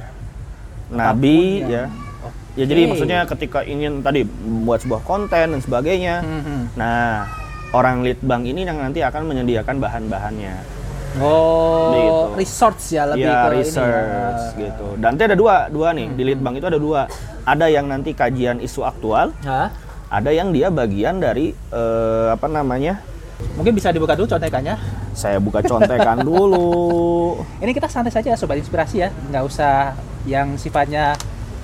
Speaker 3: nabi
Speaker 2: yang-
Speaker 3: ya.
Speaker 2: Oke.
Speaker 3: Ya jadi maksudnya ketika ingin tadi membuat sebuah konten dan sebagainya.
Speaker 2: Mhm.
Speaker 3: Nah, orang litbang ini yang nanti akan menyediakan bahan-bahannya.
Speaker 2: Oh,
Speaker 3: Gitu.
Speaker 2: research ya lebih
Speaker 3: ya,
Speaker 2: ke
Speaker 3: research
Speaker 2: ini ya.
Speaker 3: gitu. Dan nanti ada dua, dua nih di litbang itu ada dua. Ada yang nanti kajian isu aktual,
Speaker 2: Hah?
Speaker 3: ada yang dia bagian dari eh, apa namanya?
Speaker 2: Mungkin bisa dibuka dulu contekannya.
Speaker 3: Saya buka contekan dulu.
Speaker 2: Ini kita santai saja sobat inspirasi ya, nggak usah yang sifatnya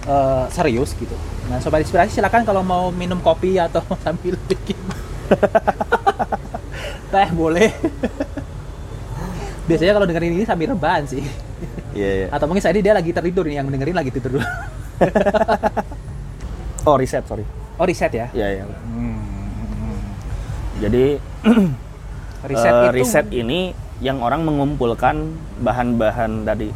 Speaker 2: eh, serius gitu. Nah, sobat inspirasi silakan kalau mau minum kopi atau sambil bikin teh boleh. Biasanya kalau dengerin ini sambil rebahan sih.
Speaker 3: Iya, iya.
Speaker 2: Atau mungkin saat ini dia lagi tertidur nih, yang dengerin lagi tidur dulu.
Speaker 3: Oh, riset, sorry.
Speaker 2: Oh, riset ya?
Speaker 3: Iya, iya.
Speaker 2: Hmm.
Speaker 3: Jadi
Speaker 2: Riset
Speaker 3: eh,
Speaker 2: itu
Speaker 3: riset ini yang orang mengumpulkan bahan-bahan tadi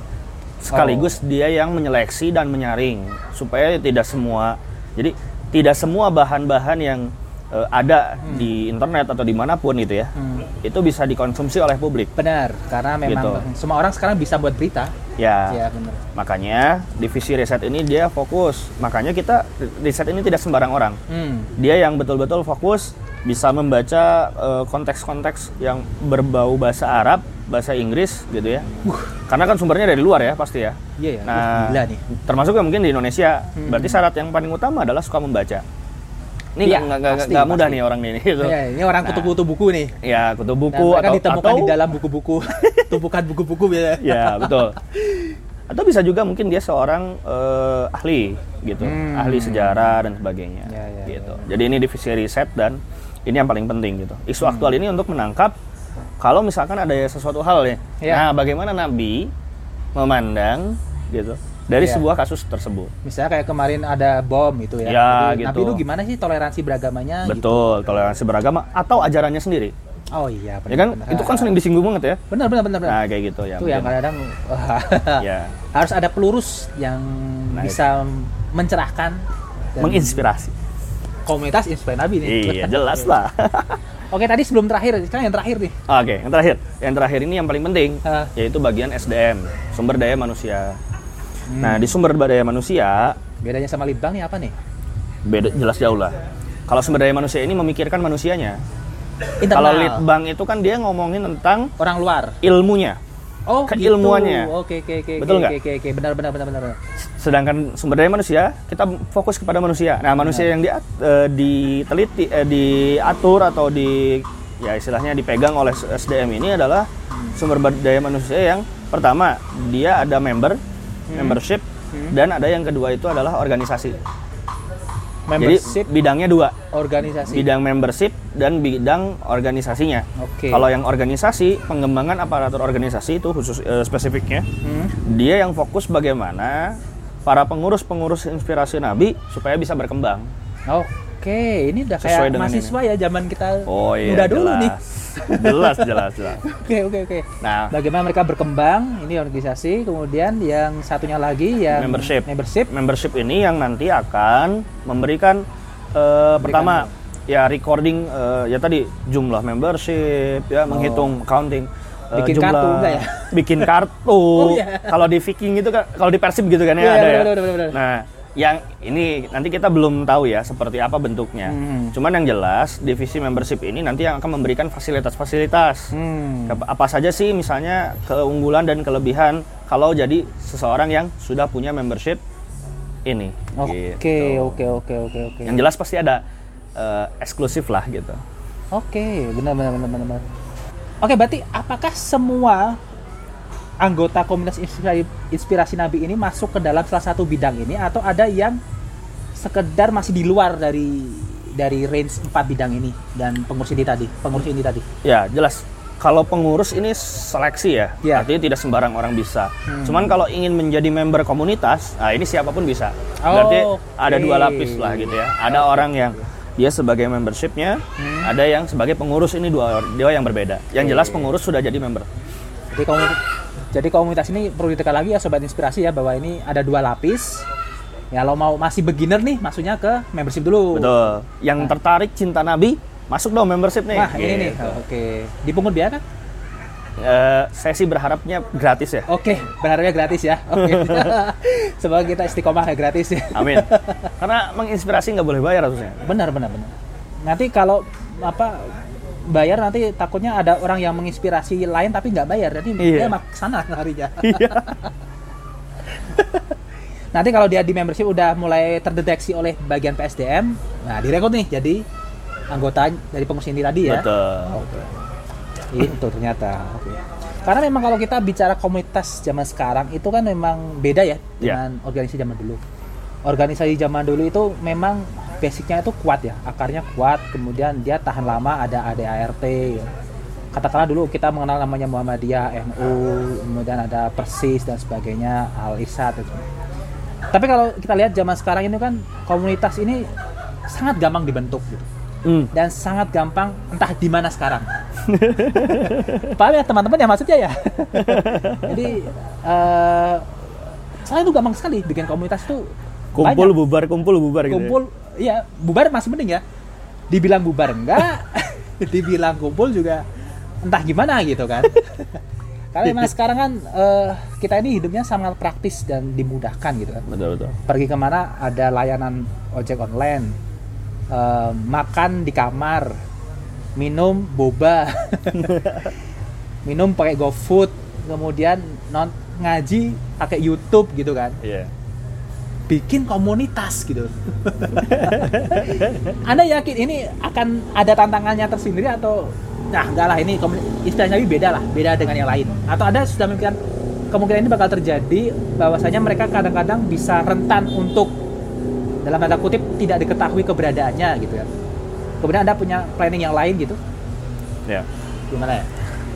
Speaker 3: sekaligus
Speaker 2: Oh.
Speaker 3: dia yang menyeleksi dan menyaring supaya tidak semua jadi tidak semua bahan-bahan yang eh, ada di internet atau di mana pun gitu ya
Speaker 2: Hmm.
Speaker 3: itu bisa dikonsumsi oleh publik
Speaker 2: benar, karena memang
Speaker 3: Gitu.
Speaker 2: semua orang sekarang bisa buat berita.
Speaker 3: ya
Speaker 2: Ya, benar.
Speaker 3: makanya divisi riset ini dia fokus makanya kita riset ini tidak sembarang orang
Speaker 2: Hmm.
Speaker 3: dia yang betul-betul fokus bisa membaca eh, konteks-konteks yang berbau bahasa Arab, bahasa Inggris gitu ya. Karena kan sumbernya dari luar ya pasti ya.
Speaker 2: Iya ya,
Speaker 3: Nah,
Speaker 2: nih.
Speaker 3: termasuk yang mungkin di Indonesia.
Speaker 2: Hmm.
Speaker 3: Berarti syarat yang paling utama adalah suka membaca. Ini
Speaker 2: Iya,
Speaker 3: nggak nggak-
Speaker 2: pasti,
Speaker 3: nggak mudah
Speaker 2: pasti.
Speaker 3: nih orang ini. Gitu.
Speaker 2: Ya, ini orang
Speaker 3: Nah,
Speaker 2: kutu-kutu buku nih.
Speaker 3: Ya, kutu buku
Speaker 2: mereka
Speaker 3: atau
Speaker 2: ditemukan
Speaker 3: atau
Speaker 2: di dalam buku-buku, tumpukan buku-buku ya.
Speaker 3: ya betul. Atau bisa juga mungkin dia seorang eh, ahli gitu,
Speaker 2: Hmm.
Speaker 3: ahli sejarah dan sebagainya
Speaker 2: Ya, ya,
Speaker 3: gitu. Jadi ini divisi riset dan ini yang paling penting gitu. Isu
Speaker 2: Hmm.
Speaker 3: aktual ini untuk menangkap kalau misalkan ada sesuatu hal ya.
Speaker 2: Ya.
Speaker 3: Nah, bagaimana Nabi memandang gitu dari
Speaker 2: Ya.
Speaker 3: sebuah kasus tersebut.
Speaker 2: Misalnya kayak kemarin ada bom itu ya.
Speaker 3: Ya,
Speaker 2: Jadi, Nabi
Speaker 3: gitu.
Speaker 2: lu gimana sih toleransi beragamanya? gitu?
Speaker 3: Betul, toleransi beragama atau ajarannya sendiri.
Speaker 2: Oh iya, benar.
Speaker 3: ya kan?
Speaker 2: benar.
Speaker 3: Itu kan sering disinggung banget ya.
Speaker 2: Benar, benar, benar, benar.
Speaker 3: Nah, kayak gitu ya.
Speaker 2: itu yang wah,
Speaker 3: ya,
Speaker 2: harus ada pelurus yang
Speaker 3: Nah,
Speaker 2: bisa mencerahkan dan
Speaker 3: menginspirasi.
Speaker 2: komunitas inspirasi Nabi nih.
Speaker 3: Iya, jelas lah.
Speaker 2: Oke, tadi sebelum terakhir, sekarang yang terakhir nih.
Speaker 3: Oke, yang terakhir. Yang terakhir ini yang paling penting,
Speaker 2: Ah.
Speaker 3: yaitu bagian SDM, sumber daya manusia.
Speaker 2: Hmm.
Speaker 3: Nah, di sumber daya manusia,
Speaker 2: Bedanya sama Litbang nih apa nih?
Speaker 3: beda jelas jauh lah. Kalau sumber daya manusia ini memikirkan manusianya. Kalau litbang itu kan dia ngomongin tentang
Speaker 2: orang luar.
Speaker 3: ilmunya.
Speaker 2: Oh,
Speaker 3: Keilmuannya.
Speaker 2: gitu. Oke, oke, oke.
Speaker 3: Betul
Speaker 2: oke,
Speaker 3: nggak?
Speaker 2: Oke, oke, benar, benar, benar, benar.
Speaker 3: Sedangkan sumber daya manusia, kita fokus kepada manusia. Nah, manusia yang di, eh, diteliti, eh, diatur atau di ya istilahnya dipegang oleh SDM ini adalah sumber daya manusia yang pertama dia ada member, membership, dan ada yang kedua itu adalah organisasi.
Speaker 2: Membership
Speaker 3: Jadi bidangnya dua,
Speaker 2: organisasi.
Speaker 3: bidang membership dan bidang organisasinya.
Speaker 2: Oke.
Speaker 3: Kalau yang organisasi, pengembangan aparatur organisasi itu khusus eh, spesifiknya,
Speaker 2: Hmm.
Speaker 3: dia yang fokus bagaimana para pengurus-pengurus inspirasi Nabi supaya bisa berkembang.
Speaker 2: Oke, ini udah
Speaker 3: Sesuai
Speaker 2: kayak mahasiswa ya zaman kita
Speaker 3: Oh iya,
Speaker 2: muda dulu
Speaker 3: jelas.
Speaker 2: nih.
Speaker 3: jelas, jelas, jelas.
Speaker 2: Oke, oke, oke.
Speaker 3: Nah,
Speaker 2: Bagaimana mereka berkembang? Ini organisasi, kemudian yang satunya lagi yang
Speaker 3: Membership.
Speaker 2: Membership.
Speaker 3: membership ini yang nanti akan memberikan eh, pertama ya recording eh, ya tadi jumlah membership ya menghitung counting
Speaker 2: Oh. Bikin kartu enggak ya?
Speaker 3: bikin kartu
Speaker 2: Oh, iya.
Speaker 3: kalau di Viking itu kan kalau di Persib gitu kan ya
Speaker 2: Iya,
Speaker 3: ada
Speaker 2: benar,
Speaker 3: ya
Speaker 2: benar, benar, benar.
Speaker 3: nah yang ini nanti kita belum tahu ya seperti apa bentuknya
Speaker 2: Hmm.
Speaker 3: cuman yang jelas divisi membership ini nanti yang akan memberikan fasilitas-fasilitas
Speaker 2: Hmm.
Speaker 3: Apa saja sih misalnya keunggulan dan kelebihan kalau jadi seseorang yang sudah punya membership ini
Speaker 2: Oke,
Speaker 3: gitu.
Speaker 2: oke, oke, oke, oke.
Speaker 3: yang jelas pasti ada eh, eksklusif lah gitu
Speaker 2: Oke, benar benar benar. benar. Oke, berarti apakah semua anggota komunitas inspirasi, inspirasi Nabi ini masuk ke dalam salah satu bidang ini atau ada yang sekedar masih di luar dari dari range empat bidang ini dan pengurus ini tadi, pengurus ini tadi.
Speaker 3: ya jelas kalau pengurus ini seleksi ya,
Speaker 2: Iya.
Speaker 3: artinya tidak sembarang orang bisa.
Speaker 2: Hmm.
Speaker 3: Cuman kalau ingin menjadi member komunitas, nah ini siapa pun bisa.
Speaker 2: Oh,
Speaker 3: Berarti
Speaker 2: oke.
Speaker 3: ada dua lapis lah gitu ya. Ada orang yang dia sebagai membershipnya,
Speaker 2: Hmm.
Speaker 3: ada yang sebagai pengurus ini dua dua yang berbeda. Yang jelas pengurus sudah jadi member.
Speaker 2: Jadi komunitas, jadi komunitas ini perlu ditekan lagi ya sobat inspirasi ya bahwa ini ada dua lapis. Ya kalau mau masih beginner nih, masuknya ke membership dulu.
Speaker 3: Betul. Yang tertarik cinta Nabi, masuk dong membership nih.
Speaker 2: Wah, ini nih.
Speaker 3: Gitu.
Speaker 2: Oke. Dipungut biaya kan?
Speaker 3: Eh, saya sih berharapnya gratis ya.
Speaker 2: Oke, berharapnya gratis ya. Oke. Semoga kita istiqomah ya gratis ya.
Speaker 3: Amin. Karena menginspirasi nggak boleh bayar harusnya.
Speaker 2: Benar, benar, benar. Nanti kalau apa bayar nanti takutnya ada orang yang menginspirasi lain tapi nggak bayar. Jadi
Speaker 3: Iya.
Speaker 2: dia mak sana harinya.
Speaker 3: Iya.
Speaker 2: nanti kalau dia di membership udah mulai terdeteksi oleh bagian PSDM, nah direkrut nih jadi anggota dari pengurus ini tadi ya.
Speaker 3: Betul.
Speaker 2: Oke. Itu ternyata. Oke. Karena memang kalau kita bicara komunitas zaman sekarang itu kan memang beda ya
Speaker 3: Ya.
Speaker 2: dengan organisasi zaman dulu. Organisasi zaman dulu itu memang basicnya itu kuat ya, akarnya kuat, kemudian dia tahan lama ada ADART. ya. Katakanlah dulu kita mengenal namanya Muhammadiyah, NU, kemudian ada Persis dan sebagainya, Al Irsad. Tapi kalau kita lihat zaman sekarang ini kan komunitas ini sangat gampang dibentuk gitu
Speaker 3: Hmm.
Speaker 2: dan sangat gampang entah di mana sekarang. Paham ya teman-teman ya maksudnya ya. Jadi eh soalnya itu gampang sekali bikin komunitas itu
Speaker 3: Kumpul
Speaker 2: banyak.
Speaker 3: bubar, kumpul bubar gitu. ya.
Speaker 2: kumpul ya bubar masih mending ya. Dibilang bubar enggak, dibilang kumpul juga entah gimana gitu kan. Karena memang sekarang kan eh, kita ini hidupnya sangat praktis dan dimudahkan gitu kan
Speaker 3: Betul betul.
Speaker 2: pergi ke mana ada layanan ojek online Eh, makan di kamar minum boba minum pakai GoFood kemudian non ngaji pakai YouTube gitu kan
Speaker 3: Iya.
Speaker 2: Bikin komunitas gitu Anda yakin ini akan ada tantangannya tersendiri atau nah enggak lah ini inspirasi Nabi beda lah beda dengan yang lain atau Anda sudah memikirkan kemungkinan ini bakal terjadi bahwasanya mereka kadang-kadang bisa rentan untuk dalam tanda kutip tidak diketahui keberadaannya gitu ya kemudian Anda punya planning yang lain gitu
Speaker 3: Ya.
Speaker 2: gimana ya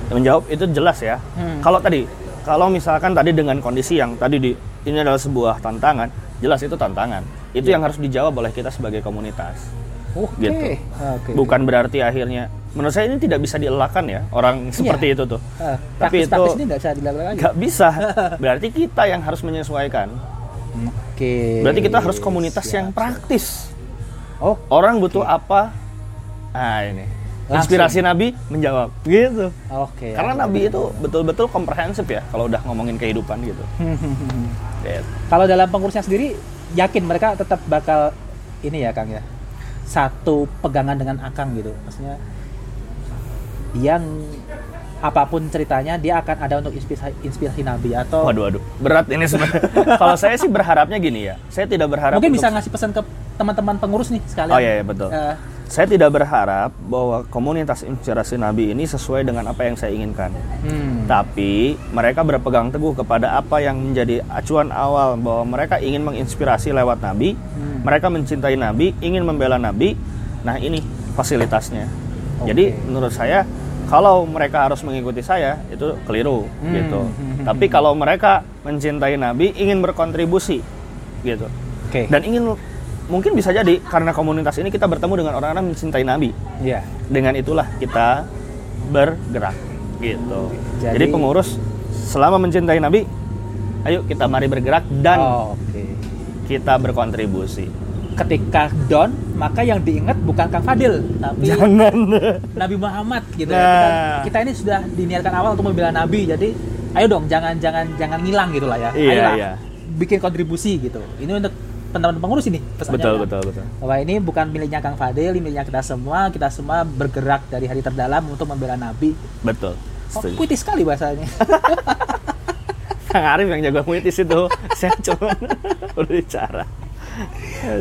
Speaker 3: Menjawab itu jelas ya.
Speaker 2: Hmm.
Speaker 3: Kalau tadi, kalau misalkan tadi dengan kondisi yang tadi di ini adalah sebuah tantangan, jelas itu tantangan. Itu
Speaker 2: Iya.
Speaker 3: yang harus dijawab oleh kita sebagai komunitas.
Speaker 2: oke
Speaker 3: Gitu.
Speaker 2: Oke.
Speaker 3: Bukan berarti akhirnya menurut saya ini tidak bisa dielakkan ya orang seperti itu tuh.
Speaker 2: Eh,
Speaker 3: Tapi itu-
Speaker 2: ini nggak bisa
Speaker 3: Nggak bisa. Berarti kita yang harus menyesuaikan.
Speaker 2: oke
Speaker 3: Berarti kita harus komunitas
Speaker 2: Siap,
Speaker 3: yang
Speaker 2: siap.
Speaker 3: praktis.
Speaker 2: oh
Speaker 3: Orang butuh apa? Nah ini.
Speaker 2: Langsung.
Speaker 3: Inspirasi Nabi menjawab. Gitu.
Speaker 2: oke
Speaker 3: Karena
Speaker 2: oke.
Speaker 3: Nabi itu betul-betul komprehensif ya kalau udah ngomongin kehidupan gitu. Gitu.
Speaker 2: Kalau dalam pengurusnya sendiri yakin mereka tetap bakal ini ya Kang ya. Satu pegangan dengan Akang gitu. Maksudnya yang apa pun ceritanya dia akan ada untuk inspirasi, inspirasi Nabi atau
Speaker 3: Waduh, waduh. Berat ini sebenarnya. kalau saya sih berharapnya gini ya. Saya tidak berharap
Speaker 2: mungkin
Speaker 3: untuk-
Speaker 2: bisa ngasih pesan ke teman-teman pengurus nih sekalian.
Speaker 3: Oh iya, iya betul.
Speaker 2: Eh,
Speaker 3: saya tidak berharap bahwa komunitas inspirasi Nabi ini sesuai dengan apa yang saya inginkan.
Speaker 2: Hmm.
Speaker 3: Tapi mereka berpegang teguh kepada apa yang menjadi acuan awal bahwa mereka ingin menginspirasi lewat Nabi,
Speaker 2: Hmm.
Speaker 3: mereka mencintai Nabi, ingin membela Nabi. Nah ini fasilitasnya.
Speaker 2: Oke.
Speaker 3: Jadi menurut saya kalau mereka harus mengikuti saya itu keliru
Speaker 2: Hmm.
Speaker 3: gitu.
Speaker 2: Hmm.
Speaker 3: Tapi kalau mereka mencintai Nabi, ingin berkontribusi gitu.
Speaker 2: Oke.
Speaker 3: Dan ingin mungkin bisa jadi karena komunitas ini kita bertemu dengan orang-orang yang mencintai Nabi
Speaker 2: Iya.
Speaker 3: dengan itulah kita bergerak gitu.
Speaker 2: Jadi-
Speaker 3: Jadi, pengurus selama mencintai Nabi, ayo kita mari bergerak dan
Speaker 2: Oh, Oke.
Speaker 3: kita berkontribusi.
Speaker 2: Ketika down, maka yang diingat bukan Kang Fadil, tapi
Speaker 3: Jangan.
Speaker 2: Nabi Muhammad gitu ya.
Speaker 3: Nah.
Speaker 2: Kita, kita ini sudah diniatkan awal untuk membela Nabi. Jadi ayo dong jangan jangan jangan ngilang gitu lah ya.
Speaker 3: Iya,
Speaker 2: Ayolah
Speaker 3: iya.
Speaker 2: bikin kontribusi gitu. Ini untuk teman-teman pengurus ini pesannya.
Speaker 3: betul,
Speaker 2: ya.
Speaker 3: betul, betul.
Speaker 2: Bahwa ini bukan miliknya Kang Fadil, ini miliknya kita semua. Kita semua bergerak dari hari terdalam untuk membela Nabi.
Speaker 3: Betul.
Speaker 2: Oh, puitis sekali bahasanya.
Speaker 3: Kang Arif yang jago puitis itu. Saya cuma berbicara.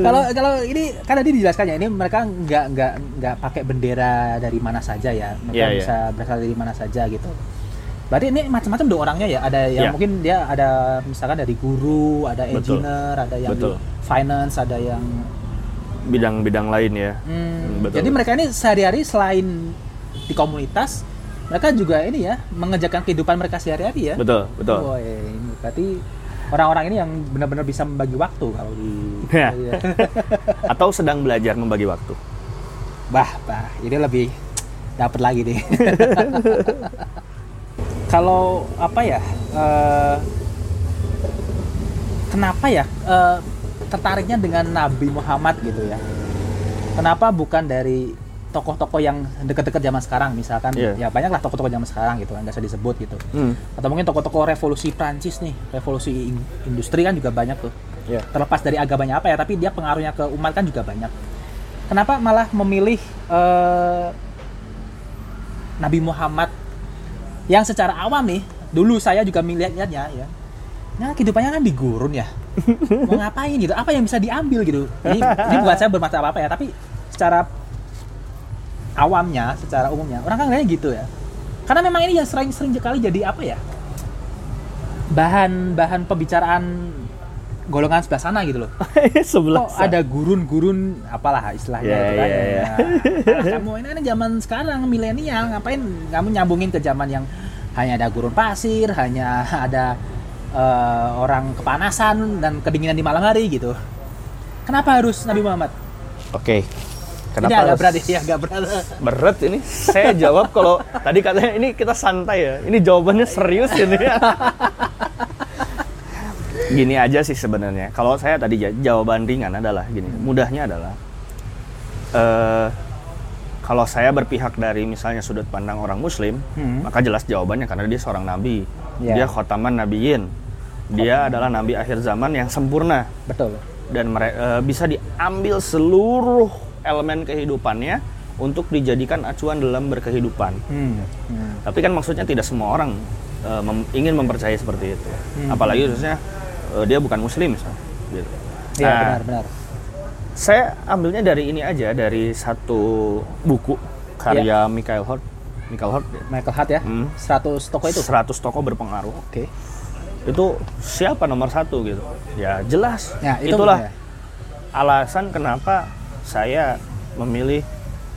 Speaker 2: kalau kalau ini kan tadi dijelaskannya ini mereka nggak nggak nggak pakai bendera dari mana saja ya mereka
Speaker 3: Iya, iya.
Speaker 2: bisa berasal dari mana saja gitu berarti ini macam-macam dong orangnya ya ada yang
Speaker 3: Iya.
Speaker 2: mungkin dia ada misalkan dari guru ada
Speaker 3: Betul.
Speaker 2: engineer ada yang di
Speaker 3: Betul.
Speaker 2: finance ada yang
Speaker 3: Bidang-bidang lain ya.
Speaker 2: hmm,
Speaker 3: betul.
Speaker 2: jadi mereka ini sehari-hari selain di komunitas mereka juga ini ya mengejarkan kehidupan mereka sehari-hari ya
Speaker 3: Betul, betul.
Speaker 2: Oh, ini berarti orang-orang ini yang benar-benar bisa membagi waktu kalau di
Speaker 3: Ya.
Speaker 2: iya.
Speaker 3: Atau sedang belajar membagi waktu.
Speaker 2: Bah, bah, ini lebih dapat lagi nih. Kalau apa ya? eh, kenapa ya eh, tertariknya dengan Nabi Muhammad gitu ya? Kenapa bukan dari tokoh-tokoh yang deket-deket zaman sekarang misalkan
Speaker 3: Iya.
Speaker 2: ya banyaklah tokoh-tokoh zaman sekarang gitu kan nggak usah disebut gitu
Speaker 3: Hmm.
Speaker 2: atau mungkin tokoh-tokoh revolusi Prancis nih revolusi in- industri kan juga banyak tuh
Speaker 3: Ya.
Speaker 2: terlepas dari agamanya apa ya tapi dia pengaruhnya ke umat kan juga banyak kenapa malah memilih eh, Nabi Muhammad yang secara awam nih dulu saya juga melihatnya ya. Nah kehidupannya kan di gurun ya. Mau ngapain gitu? Apa yang bisa diambil gitu? Ini, ini buat saya bermasalah apa ya. Tapi secara awamnya secara umumnya orang kan ngeliatnya gitu ya. Karena memang ini yang sering sering sekali jadi apa ya? Bahan bahan pembicaraan golongan sebelah sana gitu loh
Speaker 3: Sebelah.
Speaker 2: kok ada gurun-gurun apalah istilahnya
Speaker 3: Ya,
Speaker 2: itu kan
Speaker 3: ya,
Speaker 2: ya.
Speaker 3: ya.
Speaker 2: Nah, kamu ini kan zaman sekarang milenial ngapain kamu nyambungin ke zaman yang hanya ada gurun pasir hanya ada eh, orang kepanasan dan kedinginan di malam hari gitu kenapa harus Nabi Muhammad
Speaker 3: Oke.
Speaker 2: ini
Speaker 3: Kenapa
Speaker 2: agak
Speaker 3: harus-
Speaker 2: berat ya agak berat
Speaker 3: berat ini saya jawab kalau tadi katanya ini kita santai ya ini jawabannya serius ini gini aja sih sebenarnya kalau saya tadi ja- jawaban ringan adalah gini mudahnya adalah eh kalau saya berpihak dari misalnya sudut pandang orang muslim
Speaker 2: Hmm.
Speaker 3: maka jelas jawabannya karena dia seorang nabi
Speaker 2: Ya.
Speaker 3: dia khotaman nabiyin dia adalah nabi akhir zaman yang sempurna
Speaker 2: betul
Speaker 3: dan eh, bisa diambil seluruh elemen kehidupannya untuk dijadikan acuan dalam berkehidupan.
Speaker 2: hmm. Hmm.
Speaker 3: Tapi kan maksudnya tidak semua orang eh, mem- ingin mempercayai seperti itu.
Speaker 2: Hmm.
Speaker 3: Apalagi khususnya eh, dia bukan muslim misalnya. Gitu.
Speaker 2: Iya
Speaker 3: Nah,
Speaker 2: benar benar
Speaker 3: Saya ambilnya dari ini aja dari satu buku karya
Speaker 2: Iya.
Speaker 3: Michael Hort. Michael Hort ya.
Speaker 2: Michael Hart ya
Speaker 3: Hmm.
Speaker 2: 100 toko itu
Speaker 3: 100 tokoh berpengaruh.
Speaker 2: oke
Speaker 3: Itu siapa nomor satu gitu? Ya jelas.
Speaker 2: Nah, itu
Speaker 3: Itulah
Speaker 2: ya.
Speaker 3: alasan kenapa saya memilih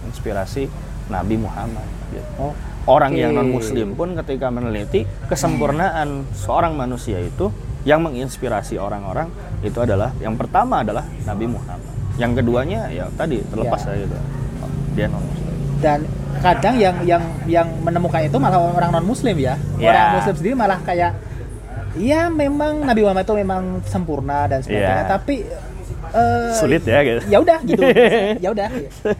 Speaker 3: inspirasi Nabi Muhammad. gitu.
Speaker 2: oh
Speaker 3: Orang
Speaker 2: Oke.
Speaker 3: yang non Muslim pun ketika meneliti kesempurnaan seorang manusia itu yang menginspirasi orang-orang itu adalah yang pertama adalah Nabi Muhammad. Yang keduanya ya tadi terlepas
Speaker 2: Ya.
Speaker 3: gitu. Dia non Muslim.
Speaker 2: dan kadang yang yang yang menemukan itu malah orang non muslim ya
Speaker 3: Ya.
Speaker 2: orang muslim sendiri malah kayak ya memang Nabi Muhammad itu memang sempurna dan sebagainya
Speaker 3: Ya.
Speaker 2: tapi eh,
Speaker 3: Sulit ya gitu.
Speaker 2: ya udah gitu ya udah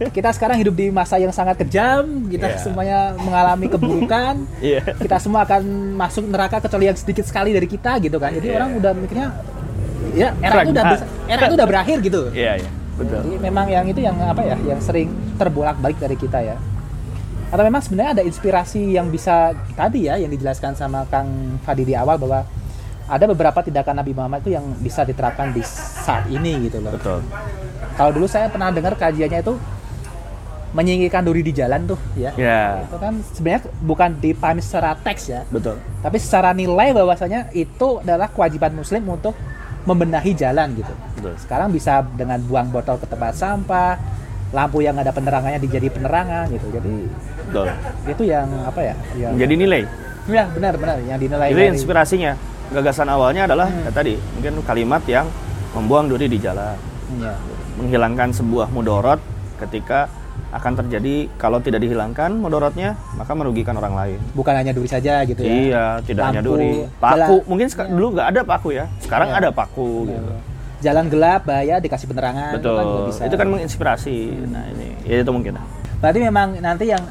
Speaker 2: kita sekarang hidup di masa yang sangat kejam kita
Speaker 3: Iya.
Speaker 2: semuanya mengalami keburukan
Speaker 3: Iya.
Speaker 2: kita semua akan masuk neraka kecuali yang sedikit sekali dari kita gitu kan jadi
Speaker 3: Iya.
Speaker 2: orang udah mikirnya ya era itu udah
Speaker 3: Pragma-
Speaker 2: era itu udah berakhir gitu
Speaker 3: Iya, iya. Betul.
Speaker 2: jadi memang yang itu yang apa ya, yang sering terbolak-balik dari kita ya. Atau memang sebenarnya ada inspirasi yang bisa tadi ya, yang dijelaskan sama Kang Fadi di awal bahwa ada beberapa tindakan Nabi Muhammad itu yang bisa diterapkan di saat ini gitu loh.
Speaker 3: Betul.
Speaker 2: Kalau dulu saya pernah dengar kajiannya itu menyingkirkan duri di jalan tuh ya.
Speaker 3: Ya,
Speaker 2: Itu kan sebenarnya bukan dipahami secara teks ya,
Speaker 3: betul.
Speaker 2: tapi secara nilai bahwasanya itu adalah kewajiban muslim untuk membenahi jalan gitu.
Speaker 3: Betul.
Speaker 2: Sekarang bisa dengan buang botol ke tempat sampah, lampu yang ada penerangannya dijadi penerangan gitu. Jadi
Speaker 3: Betul.
Speaker 2: itu yang apa ya? Yang
Speaker 3: Menjadi nilai.
Speaker 2: ya benar benar yang dinilai
Speaker 3: Itu inspirasinya. Gagasan awalnya adalah
Speaker 2: Hmm.
Speaker 3: ya tadi mungkin kalimat yang membuang duri di jalan,
Speaker 2: Iya.
Speaker 3: menghilangkan sebuah mudorot ketika akan terjadi kalau tidak dihilangkan mudorotnya maka merugikan orang lain.
Speaker 2: Bukan hanya duri saja gitu ya.
Speaker 3: Iya, tidak hanya
Speaker 2: Lampu,
Speaker 3: duri.
Speaker 2: jalan.
Speaker 3: Paku, mungkin seka-
Speaker 2: Iya.
Speaker 3: dulu nggak ada paku ya. Sekarang
Speaker 2: Iya.
Speaker 3: ada paku gitu.
Speaker 2: Jalan gelap bahaya dikasih penerangan itu kan
Speaker 3: Betul.
Speaker 2: bisa.
Speaker 3: Itu kan menginspirasi. Nah, ini ya itu mungkin.
Speaker 2: Berarti memang nanti yang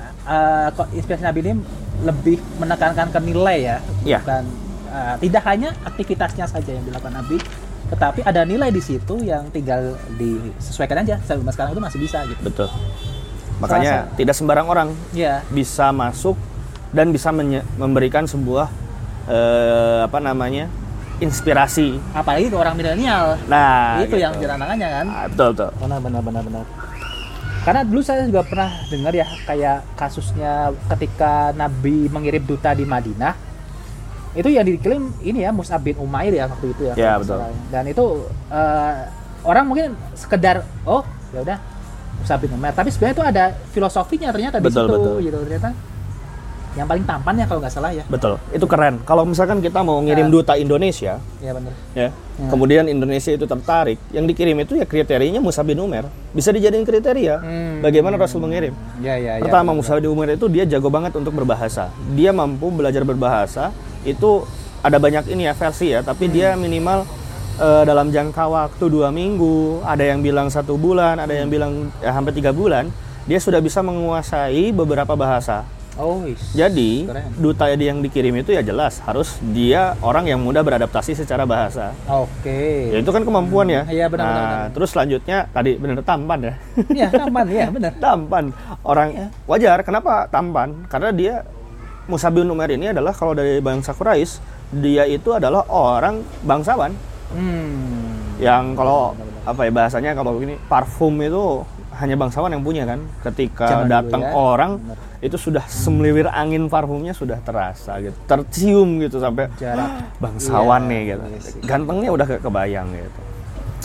Speaker 2: kok inspirasi Nabi ini lebih menekankan ke nilai ya, bukan eh, tidak hanya aktivitasnya saja yang dilakukan Nabi, tetapi ada nilai di situ yang tinggal disesuaikan aja. Sampai sekarang itu masih bisa gitu.
Speaker 3: Betul. Makanya
Speaker 2: Salah
Speaker 3: tidak sembarang orang
Speaker 2: Iya.
Speaker 3: bisa masuk dan bisa memberikan sebuah eh, apa namanya? inspirasi.
Speaker 2: Apalagi ke orang milenial.
Speaker 3: Nah,
Speaker 2: itu
Speaker 3: gitu.
Speaker 2: yang tantangannya kan.
Speaker 3: Ah, betul, betul.
Speaker 2: Benar, benar, benar, benar. Karena dulu saya juga pernah dengar ya kayak kasusnya ketika Nabi mengirim duta di Madinah. Itu yang diklaim ini ya Mus'ab bin Umair ya waktu itu ya.
Speaker 3: Ya,
Speaker 2: kalau
Speaker 3: betul.
Speaker 2: Dan itu eh, orang mungkin sekedar oh ya udah Mus'ab bin Umair, tapi sebenarnya itu ada filosofinya ternyata di
Speaker 3: Betul,
Speaker 2: situ
Speaker 3: betul.
Speaker 2: gitu ternyata. Yang paling tampan ya kalau nggak salah ya.
Speaker 3: Betul. Itu keren. Kalau misalkan kita mau ngirim
Speaker 2: Ah.
Speaker 3: duta Indonesia,
Speaker 2: Ya benar.
Speaker 3: ya.
Speaker 2: Hmm.
Speaker 3: Kemudian Indonesia itu tertarik, yang dikirim itu ya kriterianya Musa bin Umar. Bisa dijadiin kriteria.
Speaker 2: Hmm.
Speaker 3: Bagaimana Rasul mengirim?
Speaker 2: Ya ya ya.
Speaker 3: Pertama
Speaker 2: benar.
Speaker 3: Musa bin Umar itu dia jago banget untuk berbahasa. Dia mampu belajar berbahasa. Itu ada banyak ini ya versi ya, tapi dia minimal eh, dalam jangka waktu dua minggu, ada yang bilang satu bulan, ada yang bilang ya, hampir tiga bulan, dia sudah bisa menguasai beberapa bahasa.
Speaker 2: Oh, is.
Speaker 3: Jadi
Speaker 2: Keren.
Speaker 3: duta yang dikirim itu ya jelas harus dia orang yang mudah beradaptasi secara bahasa.
Speaker 2: Oke.
Speaker 3: Ya itu kan kemampuan ya.
Speaker 2: Iya, benar,
Speaker 3: Nah,
Speaker 2: benar, benar.
Speaker 3: Terus selanjutnya tadi benar tampan ya.
Speaker 2: Iya, tampan ya, benar.
Speaker 3: tampan. Orang
Speaker 2: Iya.
Speaker 3: wajar kenapa tampan? Karena dia Musa bin Umar ini adalah kalau dari bangsa Quraisy, dia itu adalah orang bangsawan
Speaker 2: Hmm.
Speaker 3: yang kalau apa ya bahasanya kalau ini parfum itu hanya bangsawan yang punya kan. Ketika
Speaker 2: dulu
Speaker 3: datang
Speaker 2: ya.
Speaker 3: orang
Speaker 2: Benar.
Speaker 3: itu sudah semeliwir angin parfumnya sudah terasa gitu. Tercium gitu sampai
Speaker 2: Jarak.
Speaker 3: bangsawan
Speaker 2: Iya,
Speaker 3: nih gitu.
Speaker 2: iya sih.
Speaker 3: Gantengnya udah ke- kebayang gitu.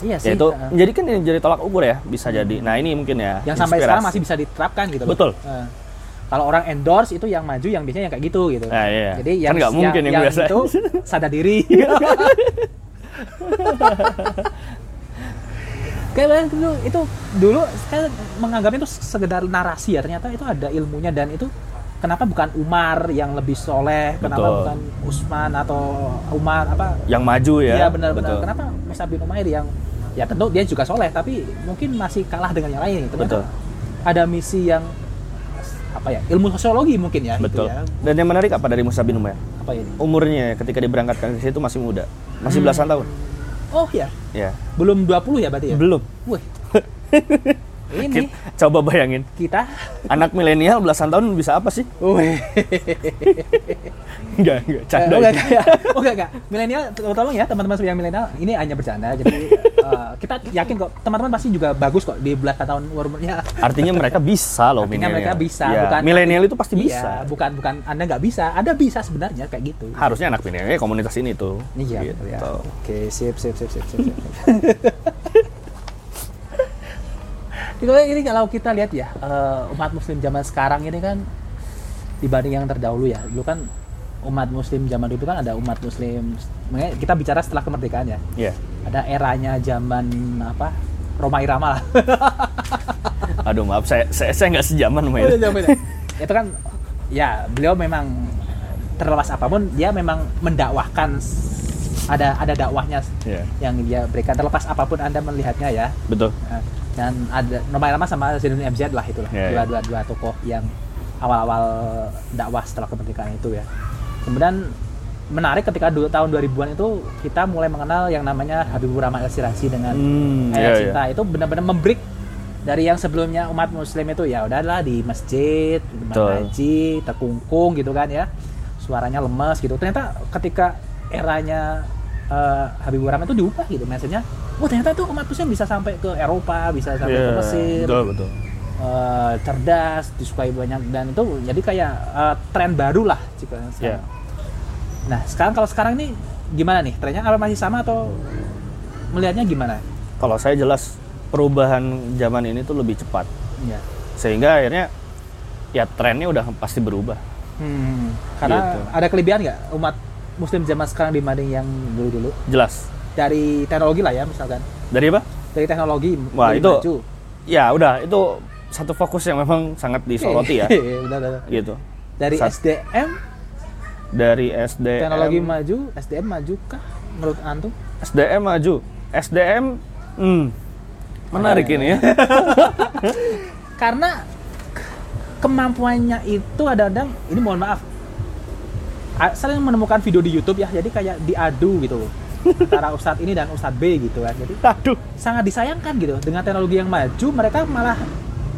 Speaker 2: Iya sih. Uh,
Speaker 3: jadi kan ini jadi tolak ukur ya bisa jadi. Nah, ini mungkin ya.
Speaker 2: yang sampai
Speaker 3: inspirasi.
Speaker 2: sekarang masih bisa diterapkan gitu.
Speaker 3: Betul.
Speaker 2: Uh, kalau orang endorse itu yang maju yang biasanya yang kayak gitu gitu.
Speaker 3: Nah, iya.
Speaker 2: Jadi
Speaker 3: Kan
Speaker 2: yang
Speaker 3: nggak mungkin yang biasa.
Speaker 2: itu sadar diri. Kayak dulu itu dulu saya menganggapnya itu sekedar narasi ya ternyata itu ada ilmunya dan itu kenapa bukan Umar yang lebih soleh kenapa
Speaker 3: Betul.
Speaker 2: bukan Usman atau Umar apa
Speaker 3: Yang maju ya.
Speaker 2: Iya benar-benar. Kenapa Musa bin Umair yang ya tentu dia juga soleh tapi mungkin masih kalah dengan yang lain. Ternyata
Speaker 3: Betul.
Speaker 2: Ada misi yang apa ya ilmu sosiologi mungkin ya. gitu
Speaker 3: Betul.
Speaker 2: ya.
Speaker 3: Dan yang menarik apa dari Musa bin Umair?
Speaker 2: Apa ini?
Speaker 3: Umurnya ketika diberangkatkan ke situ masih muda. Masih
Speaker 2: Hmm.
Speaker 3: belasan tahun.
Speaker 2: Oh ya,
Speaker 3: Ya.
Speaker 2: belum 20 ya berarti ya?
Speaker 3: Belum.
Speaker 2: Wih. ini
Speaker 3: Coba bayangin,
Speaker 2: kita
Speaker 3: anak milenial belasan tahun bisa apa sih? Enggak, enggak, canda.
Speaker 2: oh enggak, enggak, oh enggak, enggak. Milenial, tolong ya teman-teman yang milenial, ini hanya bercanda. Jadi eh, kita yakin kok teman-teman pasti juga bagus kok di belasan tahun umurnya.
Speaker 3: Artinya mereka bisa loh
Speaker 2: Artinya
Speaker 3: milenial.
Speaker 2: mereka bisa,
Speaker 3: Ya,
Speaker 2: bukan
Speaker 3: milenial itu pasti
Speaker 2: Iya,
Speaker 3: bisa.
Speaker 2: bukan bukan Anda nggak bisa, Anda bisa sebenarnya kayak gitu.
Speaker 3: Harusnya anak milenial komunitas ini tuh.
Speaker 2: Iya,
Speaker 3: Gitu.
Speaker 2: ya. Oke, sip, sip, sip, sip, sip. sip. Ini kalau kita lihat ya eh, umat Muslim zaman sekarang ini kan dibanding yang terdahulu ya. Dulu kan umat Muslim zaman dulu kan ada umat Muslim. Kita bicara setelah kemerdekaan ya.
Speaker 3: Iya.
Speaker 2: Ada eranya zaman apa? Roma Irama lah.
Speaker 3: Aduh maaf, saya saya, saya nggak sejaman sama
Speaker 2: Oh,
Speaker 3: itu.
Speaker 2: beda. itu kan ya beliau memang terlepas apa pun dia memang mendakwahkan ada ada dakwahnya
Speaker 3: Iya.
Speaker 2: yang dia berikan. Terlepas apa pun anda melihatnya ya.
Speaker 3: Betul.
Speaker 2: Nah, dan ada Roma Irama sama Zainuddin MZ lah itulah.
Speaker 3: Iya,
Speaker 2: dua,
Speaker 3: iya.
Speaker 2: dua dua tokoh yang awal-awal dakwah setelah kemerdekaan itu ya. Kemudian menarik ketika dua, tahun 2000-an itu kita mulai mengenal yang namanya Habibur Rahman El Sirasi dengan
Speaker 3: Hmm,
Speaker 2: ayat
Speaker 3: iya,
Speaker 2: cinta. Itu benar-benar membreak dari yang sebelumnya umat muslim itu ya udahlah di masjid di haji terkungkung gitu kan ya. Suaranya lemes gitu. Ternyata ketika eranya eh, Habibur Rahman itu diubah gitu message-nya oh ternyata itu umat muslim bisa sampai ke Eropa bisa sampai ke
Speaker 3: Iya,
Speaker 2: Mesir
Speaker 3: betul betul.
Speaker 2: eh, cerdas, disukai banyak dan itu jadi kayak eh, tren baru lah jika sekarang. Nah, sekarang kalau sekarang ini gimana nih? Trennya apa masih sama atau melihatnya gimana?
Speaker 3: Kalau saya jelas perubahan zaman ini tuh lebih cepat.
Speaker 2: Ya.
Speaker 3: Sehingga akhirnya ya trennya udah pasti berubah.
Speaker 2: Hmm, karena
Speaker 3: Gitu.
Speaker 2: ada kelebihan nggak umat Muslim zaman sekarang dibanding yang dulu-dulu
Speaker 3: Jelas.
Speaker 2: dari teknologi lah ya misalkan
Speaker 3: Dari apa?
Speaker 2: dari teknologi
Speaker 3: Wah, itu
Speaker 2: maju.
Speaker 3: Ya udah itu satu fokus yang memang sangat disoroti ya.
Speaker 2: Benar, benar.
Speaker 3: gitu.
Speaker 2: dari
Speaker 3: Sat-
Speaker 2: SDM
Speaker 3: Dari SDM
Speaker 2: teknologi maju SDM maju kah menurut antum
Speaker 3: SDM maju. SDM hmm, menarik ini ya.
Speaker 2: karena kemampuannya itu ada-ada ini mohon maaf sering menemukan video di YouTube ya jadi kayak diadu gitu loh antara ustadz ini dan ustadz B gitu kan jadi
Speaker 3: Aduh.
Speaker 2: sangat disayangkan gitu dengan teknologi yang maju mereka malah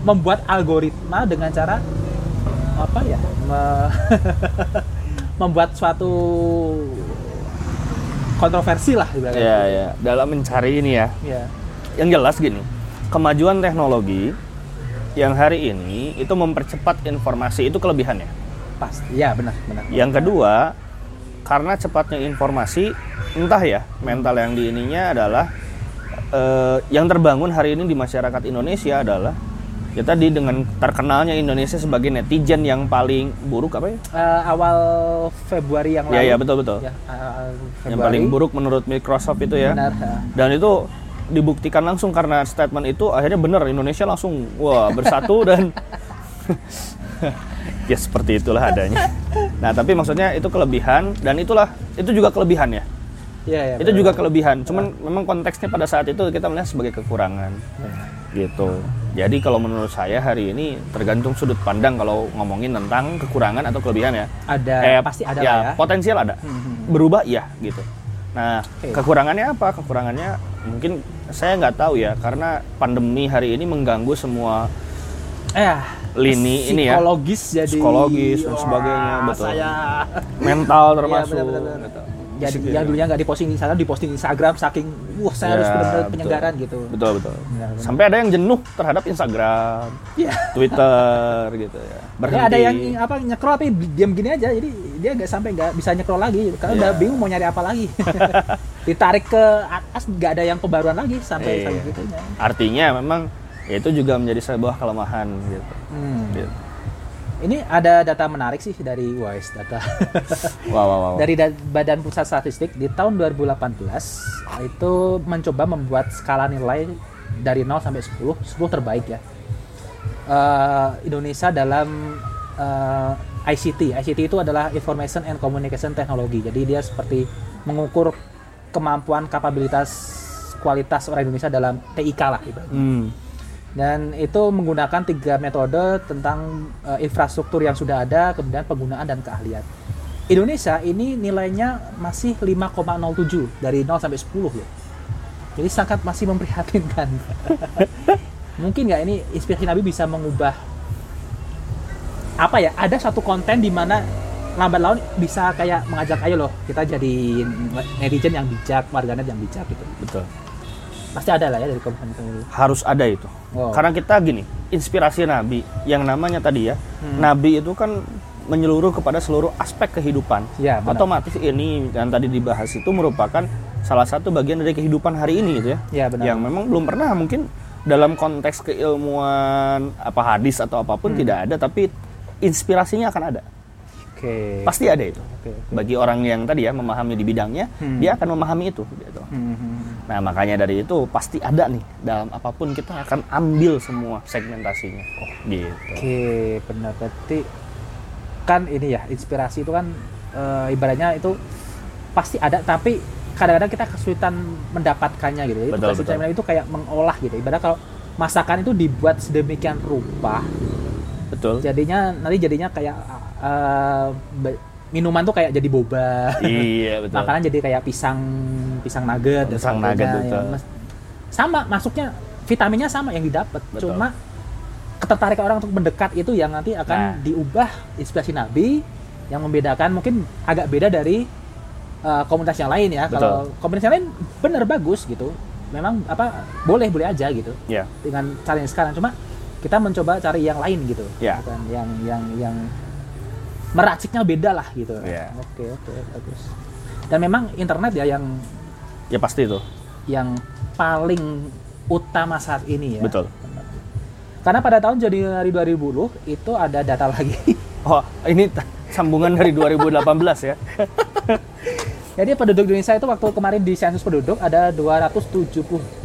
Speaker 2: membuat algoritma dengan cara apa ya me- membuat suatu kontroversi lah ibaratnya.
Speaker 3: Ya ya, dalam mencari ini ya.
Speaker 2: Ya.
Speaker 3: Yang jelas gini, kemajuan teknologi yang hari ini itu mempercepat informasi itu kelebihannya.
Speaker 2: Pasti ya benar benar
Speaker 3: Yang kedua, karena cepatnya informasi, entah ya mental yang di ininya adalah eh, yang terbangun hari ini di masyarakat Indonesia adalah ya tadi dengan terkenalnya Indonesia sebagai netizen yang paling buruk apa ya?
Speaker 2: Eh, awal Februari yang lalu
Speaker 3: Ya ya betul betul.
Speaker 2: Ya, eh,
Speaker 3: Yang paling buruk menurut Microsoft itu ya.
Speaker 2: benar ya.
Speaker 3: Dan itu dibuktikan langsung karena statement itu akhirnya benar Indonesia langsung wah bersatu dan ya seperti itulah adanya. Nah tapi maksudnya itu kelebihan dan itulah itu juga kelebihan ya.
Speaker 2: Iya, iya,
Speaker 3: itu juga kelebihan. Cuman memang konteksnya pada saat itu kita melihat sebagai kekurangan gitu. Jadi kalau menurut saya hari ini tergantung sudut pandang kalau ngomongin tentang kekurangan atau kelebihan ya.
Speaker 2: ada
Speaker 3: Eh,
Speaker 2: pasti ada
Speaker 3: ya,
Speaker 2: ya
Speaker 3: Potensial ada.
Speaker 2: Hmm.
Speaker 3: Berubah iya gitu. Nah,
Speaker 2: Oke.
Speaker 3: kekurangannya apa? Kekurangannya mungkin saya nggak tahu ya karena pandemi hari ini mengganggu semua
Speaker 2: eh
Speaker 3: lini ini ya.
Speaker 2: psikologis jadi
Speaker 3: Psikologis dan
Speaker 2: Wah,
Speaker 3: sebagainya, betul.
Speaker 2: saya
Speaker 3: mental
Speaker 2: Iya,
Speaker 3: termasuk.
Speaker 2: benar, benar, benar.
Speaker 3: gitu.
Speaker 2: jadi
Speaker 3: Gitu.
Speaker 2: yang dulunya nggak diposting di sana diposting di Instagram saking wah saya harus
Speaker 3: Ya,
Speaker 2: benar-benar penyegaran gitu
Speaker 3: Betul betul.
Speaker 2: Benar, benar.
Speaker 3: Sampai ada yang jenuh terhadap Instagram,
Speaker 2: Iya.
Speaker 3: Twitter gitu ya.
Speaker 2: Ya, ada yang apa nyekrol tapi diam gini aja jadi dia nggak sampai nggak bisa nyekrol lagi karena
Speaker 3: Iya.
Speaker 2: udah bingung mau nyari apa lagi ditarik ke atas nggak ada yang pembaruan lagi sampai
Speaker 3: Iya.
Speaker 2: sampai gitunya
Speaker 3: Artinya memang ya itu juga menjadi sebuah kelemahan gitu.
Speaker 2: Hmm.
Speaker 3: Gitu.
Speaker 2: ini ada data menarik sih dari WISE data
Speaker 3: Wow, wow, wow.
Speaker 2: dari da- Badan Pusat Statistik di tahun 2018 itu mencoba membuat skala nilai dari 0 sampai 10 10 terbaik ya Eh, Indonesia dalam eh, ICT ICT itu adalah Information and Communication Technology jadi dia seperti mengukur kemampuan kapabilitas kualitas orang Indonesia dalam TIK lah ibaratnya
Speaker 3: Hmm.
Speaker 2: Dan itu menggunakan tiga metode tentang eh, infrastruktur yang sudah ada, kemudian penggunaan dan keahlian. Indonesia ini nilainya masih 5,07 dari 0 sampai 10 loh. Jadi sangat masih memprihatinkan. Mungkin nggak ini inspirasi Nabi bisa mengubah apa ya? Ada satu konten di mana lambat laun bisa kayak mengajak ayo loh kita jadi netizen yang bijak, warganet yang bijak gitu.
Speaker 3: Betul.
Speaker 2: Pasti ada lah ya dari konten-konten itu.
Speaker 3: Harus ada itu.
Speaker 2: Wow.
Speaker 3: Karena kita gini, inspirasi Nabi yang namanya tadi ya,
Speaker 2: Hmm.
Speaker 3: Nabi itu kan menyeluruh kepada seluruh aspek kehidupan.
Speaker 2: Ya, benar.
Speaker 3: Otomatis ini yang tadi dibahas itu merupakan salah satu bagian dari kehidupan hari ini gitu ya.
Speaker 2: Ya, benar.
Speaker 3: Yang memang belum pernah mungkin dalam konteks keilmuan apa hadis atau apa pun
Speaker 2: Hmm.
Speaker 3: tidak ada, tapi inspirasinya akan ada.
Speaker 2: Oke.
Speaker 3: Pasti ada itu.
Speaker 2: Oke, oke.
Speaker 3: Bagi orang yang tadi ya memahami di bidangnya,
Speaker 2: Hmm.
Speaker 3: dia akan memahami itu. Gitu.
Speaker 2: Hmm.
Speaker 3: Nah makanya dari itu pasti ada nih dalam apa pun kita akan ambil semua segmentasinya. Oh gitu.
Speaker 2: Oke, benar berarti kan ini ya inspirasi itu kan eh, ibaratnya itu pasti ada tapi kadang-kadang kita kesulitan mendapatkannya gitu. Jadi
Speaker 3: Betul, betul.
Speaker 2: itu kayak mengolah gitu. Ibarat kalau masakan itu dibuat sedemikian rupa,
Speaker 3: Betul.
Speaker 2: jadinya nanti jadinya kayak be- minuman tuh kayak jadi boba.
Speaker 3: iya betul.
Speaker 2: Makanan jadi kayak pisang pisang nugget
Speaker 3: Pisang nugget,
Speaker 2: ya.
Speaker 3: betul.
Speaker 2: Sama masuknya vitaminnya sama yang didapat cuma ketertarikan orang untuk mendekat itu yang nanti akan
Speaker 3: Nah.
Speaker 2: diubah inspirasi nabi yang membedakan mungkin agak beda dari uh, komunitas yang lain ya
Speaker 3: Betul.
Speaker 2: kalau komunitas yang lain bener bagus gitu memang apa boleh boleh aja gitu
Speaker 3: Ya.
Speaker 2: dengan cara yang sekarang cuma kita mencoba cari yang lain gitu
Speaker 3: Ya.
Speaker 2: Bukan yang yang yang meraciknya beda lah gitu
Speaker 3: Ya.
Speaker 2: oke oke bagus dan memang internet ya yang
Speaker 3: Ya pasti itu.
Speaker 2: yang paling utama saat ini ya
Speaker 3: Betul.
Speaker 2: karena pada tahun Januari 2020 itu ada data lagi
Speaker 3: Oh, ini sambungan dari 2018 ya.
Speaker 2: Jadi penduduk Indonesia itu waktu kemarin di sensus penduduk ada 272,1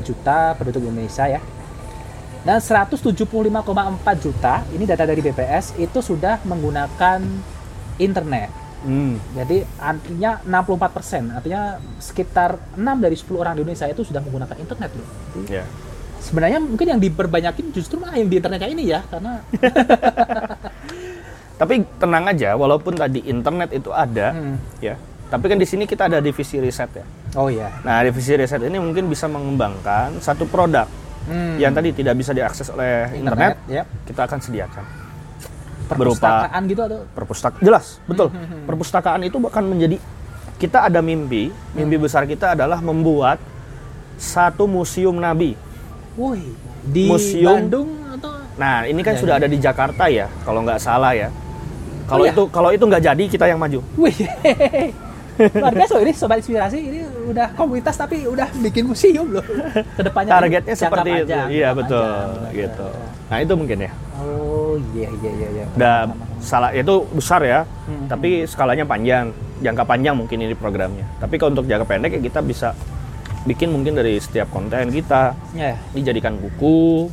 Speaker 2: juta penduduk Indonesia ya. Dan 175,4 juta, ini data dari BPS, itu sudah menggunakan internet.
Speaker 3: Hmm.
Speaker 2: Jadi artinya 64 persen, artinya sekitar 6 dari 10 orang di Indonesia itu sudah menggunakan internet loh. Jadi,
Speaker 3: Ya.
Speaker 2: Sebenarnya mungkin yang diperbanyakin justru malah yang di internetnya ini ya, karena
Speaker 3: Tapi tenang aja, walaupun tadi internet itu ada,
Speaker 2: Hmm.
Speaker 3: ya. Tapi kan di sini kita ada divisi riset ya.
Speaker 2: oh ya,
Speaker 3: Nah, divisi riset ini mungkin bisa mengembangkan satu produk
Speaker 2: Hmm.
Speaker 3: yang tadi tidak bisa diakses oleh internet,
Speaker 2: ya,
Speaker 3: kita akan sediakan.
Speaker 2: perpustakaan gitu atau
Speaker 3: Perpustakaan jelas, betul. Perpustakaan itu bahkan menjadi kita ada mimpi, mimpi besar kita adalah membuat satu museum nabi.
Speaker 2: Wih, di
Speaker 3: Museum-
Speaker 2: Bandung atau
Speaker 3: Nah, ini kan
Speaker 2: Ya,
Speaker 3: sudah
Speaker 2: ya.
Speaker 3: ada di Jakarta ya, kalau nggak salah ya. Kalau
Speaker 2: iya?
Speaker 3: itu kalau itu nggak jadi kita yang maju.
Speaker 2: Wih, luar biasa loh ini sobat inspirasi ini udah komunitas tapi udah bikin museum loh. Ke depannya
Speaker 3: Targetnya
Speaker 2: jangka
Speaker 3: seperti itu.
Speaker 2: panjang,
Speaker 3: Iya, betul.
Speaker 2: panjang, benar,
Speaker 3: gitu. Nah, itu mungkin ya.
Speaker 2: Oh iya iya iya iya.
Speaker 3: Udah salah itu besar ya,
Speaker 2: Hmm,
Speaker 3: tapi skalanya panjang, jangka panjang mungkin ini programnya. Tapi kalau untuk jangka pendek ya kita bisa bikin mungkin dari setiap konten kita
Speaker 2: Ya.
Speaker 3: dijadikan buku,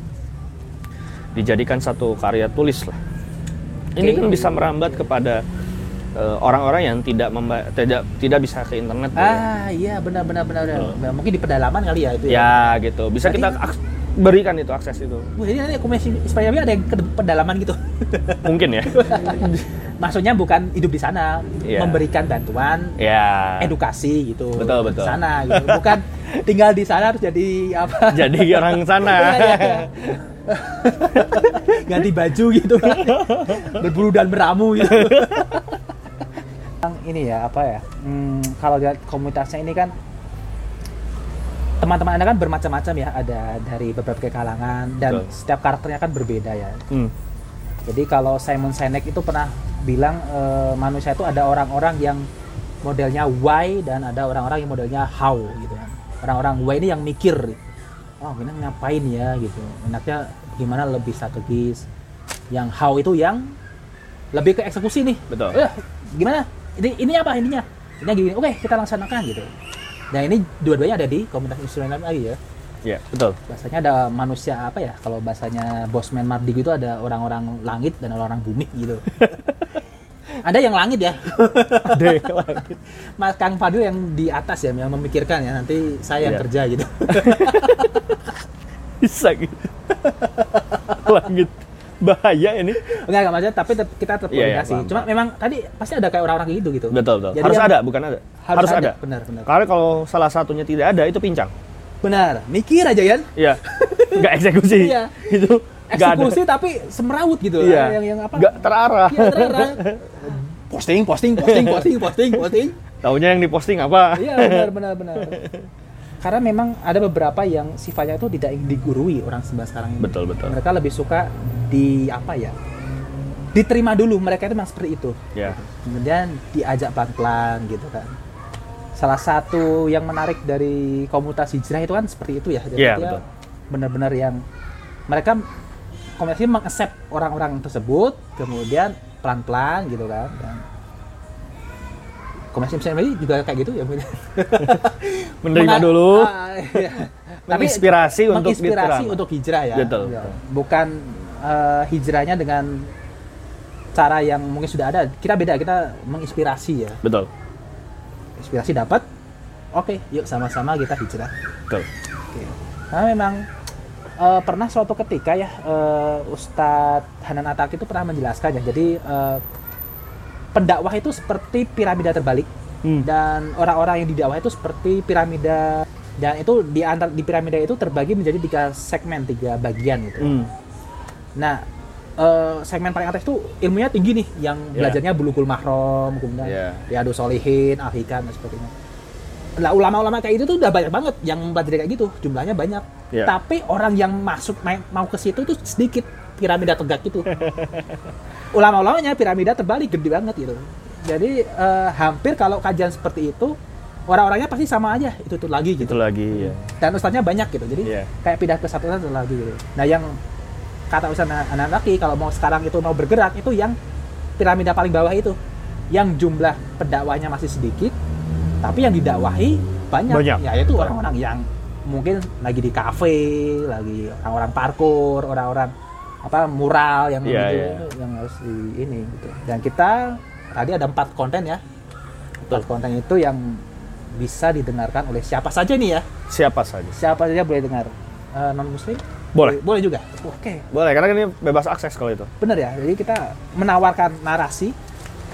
Speaker 3: dijadikan satu karya tulis lah. Ini kan bisa merambat kepada orang-orang yang tidak memba- tidak tidak bisa ke internet. tuh ya.
Speaker 2: Ah iya benar benar benar. benar.
Speaker 3: Betul.
Speaker 2: Mungkin di pedalaman kali ya itu ya.
Speaker 3: Ya gitu, bisa
Speaker 2: Berarti-
Speaker 3: kita aks- berikan itu akses itu.
Speaker 2: Wah, ini nanti komunitas inspirasi ada yang ke pedalaman gitu.
Speaker 3: Mungkin ya.
Speaker 2: Maksudnya bukan hidup di sana,
Speaker 3: Iya.
Speaker 2: memberikan bantuan
Speaker 3: ya.
Speaker 2: edukasi gitu
Speaker 3: Betul, betul.
Speaker 2: di sana gitu. bukan tinggal di sana terus jadi apa
Speaker 3: Jadi orang sana.
Speaker 2: Iya, iya, iya. ganti baju gitu kan berburu dan meramu gitu ini ya apa ya hmm, kalau lihat komunitasnya ini kan teman-teman anda kan bermacam-macam ya ada dari beberapa kalangan dan
Speaker 3: Betul.
Speaker 2: setiap karakternya kan berbeda ya
Speaker 3: Hmm,
Speaker 2: jadi kalau Simon Sinek itu pernah bilang eh, manusia itu ada orang-orang yang modelnya why dan ada orang-orang yang modelnya how gitu kan. Orang-orang why ini yang mikir. Oh, ini ngapain ya gitu. Enaknya gimana lebih strategis. Yang how itu yang lebih ke eksekusi nih.
Speaker 3: Betul.
Speaker 2: Eh, gimana? Ini ini apa ininya? Ini gini. Oke, kita laksanakan gitu. Nah, ini dua-duanya ada di komunitas instrumen lagi ya
Speaker 3: ya betul.
Speaker 2: bahasanya ada manusia apa ya kalau bahasanya Bosman Mardi itu ada orang-orang langit dan orang-orang bumi gitu ada yang langit ya
Speaker 3: Ada yang langit.
Speaker 2: Mas Kang Fadil yang di atas ya yang memikirkan ya nanti saya yang
Speaker 3: Iya.
Speaker 2: kerja gitu
Speaker 3: Bisa gitu. Langit. Bahaya ini.
Speaker 2: enggak enggak maksudnya tapi tetap- kita tetap
Speaker 3: Iya, iya,
Speaker 2: koordinasi
Speaker 3: paham,
Speaker 2: cuma memang tadi pasti ada kayak orang-orang kayak gitu gitu
Speaker 3: Betul, betul.
Speaker 2: Jadi
Speaker 3: harus ada, bukan ada.
Speaker 2: harus, ada. benar benar
Speaker 3: Karena kalau salah satunya tidak ada itu pincang.
Speaker 2: benar mikir aja ya
Speaker 3: Iya. Nggak eksekusi.
Speaker 2: Iya.
Speaker 3: Itu ada.
Speaker 2: eksekusi tapi semerawut gitu
Speaker 3: Iya.
Speaker 2: yang yang apa
Speaker 3: Nggak terarah.
Speaker 2: Iya, terarah. posting posting posting posting posting posting
Speaker 3: Taunya yang diposting apa?
Speaker 2: Iya benar benar benar. Karena memang ada beberapa yang sifatnya itu tidak digurui orang sebelah sekarang ini.
Speaker 3: Betul, betul.
Speaker 2: Mereka lebih suka di apa ya? Diterima dulu mereka itu memang seperti itu.
Speaker 3: Ya.
Speaker 2: Kemudian diajak pelan-pelan gitu kan. Salah satu yang menarik dari komunitas hijrah itu kan seperti itu ya. Jadi
Speaker 3: Iya,
Speaker 2: dia
Speaker 3: betul.
Speaker 2: benar-benar yang mereka komunitas ini mengaccept orang-orang tersebut, kemudian pelan-pelan gitu kan. Dan komunitas ini juga kayak gitu ya.
Speaker 3: Menerima dulu.
Speaker 2: Ah, iya.
Speaker 3: Menginspirasi untuk
Speaker 2: menginspirasi
Speaker 3: diterima.
Speaker 2: untuk hijrah ya.
Speaker 3: Betul,
Speaker 2: Iya.
Speaker 3: betul.
Speaker 2: Bukan eh, hijrahnya dengan cara yang mungkin sudah ada. Kita beda, kita menginspirasi ya.
Speaker 3: Betul.
Speaker 2: Inspirasi dapat. Oke, yuk sama-sama kita hijrah.
Speaker 3: Betul.
Speaker 2: Oke. Karena memang eh, pernah suatu ketika ya eh, Ustadz Hanan Atak itu pernah menjelaskan ya. Jadi eh, pendakwah itu seperti piramida terbalik
Speaker 3: Hmm.
Speaker 2: dan orang-orang yang didakwah itu seperti piramida dan itu di antar di piramida itu terbagi menjadi tiga segmen tiga bagian gitu.
Speaker 3: Hmm.
Speaker 2: Nah eh, segmen paling atas itu ilmunya tinggi nih yang
Speaker 3: Ya.
Speaker 2: belajarnya bulugul mahrom kemudian
Speaker 3: Ya.
Speaker 2: riadu solihin al-hikam dan sebagainya. Lah ulama-ulama kayak itu tuh udah banyak banget yang mempelajari kayak gitu, jumlahnya banyak.
Speaker 3: Iya.
Speaker 2: Tapi orang yang masuk mau ke situ tuh sedikit piramida tegak gitu. Ulama-ulamanya piramida terbalik gede banget gitu. Jadi eh, hampir kalau kajian seperti itu orang-orangnya pasti sama aja itu tuh lagi
Speaker 3: Itu
Speaker 2: gitu.
Speaker 3: lagi ya.
Speaker 2: Dan ustadznya banyak gitu. Jadi
Speaker 3: Iya.
Speaker 2: kayak pindah ke satu satu lagi gitu. Nah yang kata ustadz anak laki kalau mau sekarang itu mau bergerak itu yang piramida paling bawah itu yang jumlah pendakwahnya masih sedikit tapi yang didakwahi banyak,
Speaker 3: Banyak.
Speaker 2: yaitu orang-orang yang mungkin lagi di kafe lagi orang-orang parkur orang-orang apa mural yang
Speaker 3: Iya,
Speaker 2: gitu, itu yang harus di ini gitu. Dan kita tadi ada empat konten ya. Empat konten itu yang bisa didengarkan oleh siapa saja nih ya.
Speaker 3: Siapa saja.
Speaker 2: siapa saja boleh dengar. Non muslim
Speaker 3: Boleh.
Speaker 2: boleh juga? Oke.
Speaker 3: Boleh, karena ini bebas akses kalau itu.
Speaker 2: bener ya? Jadi kita menawarkan narasi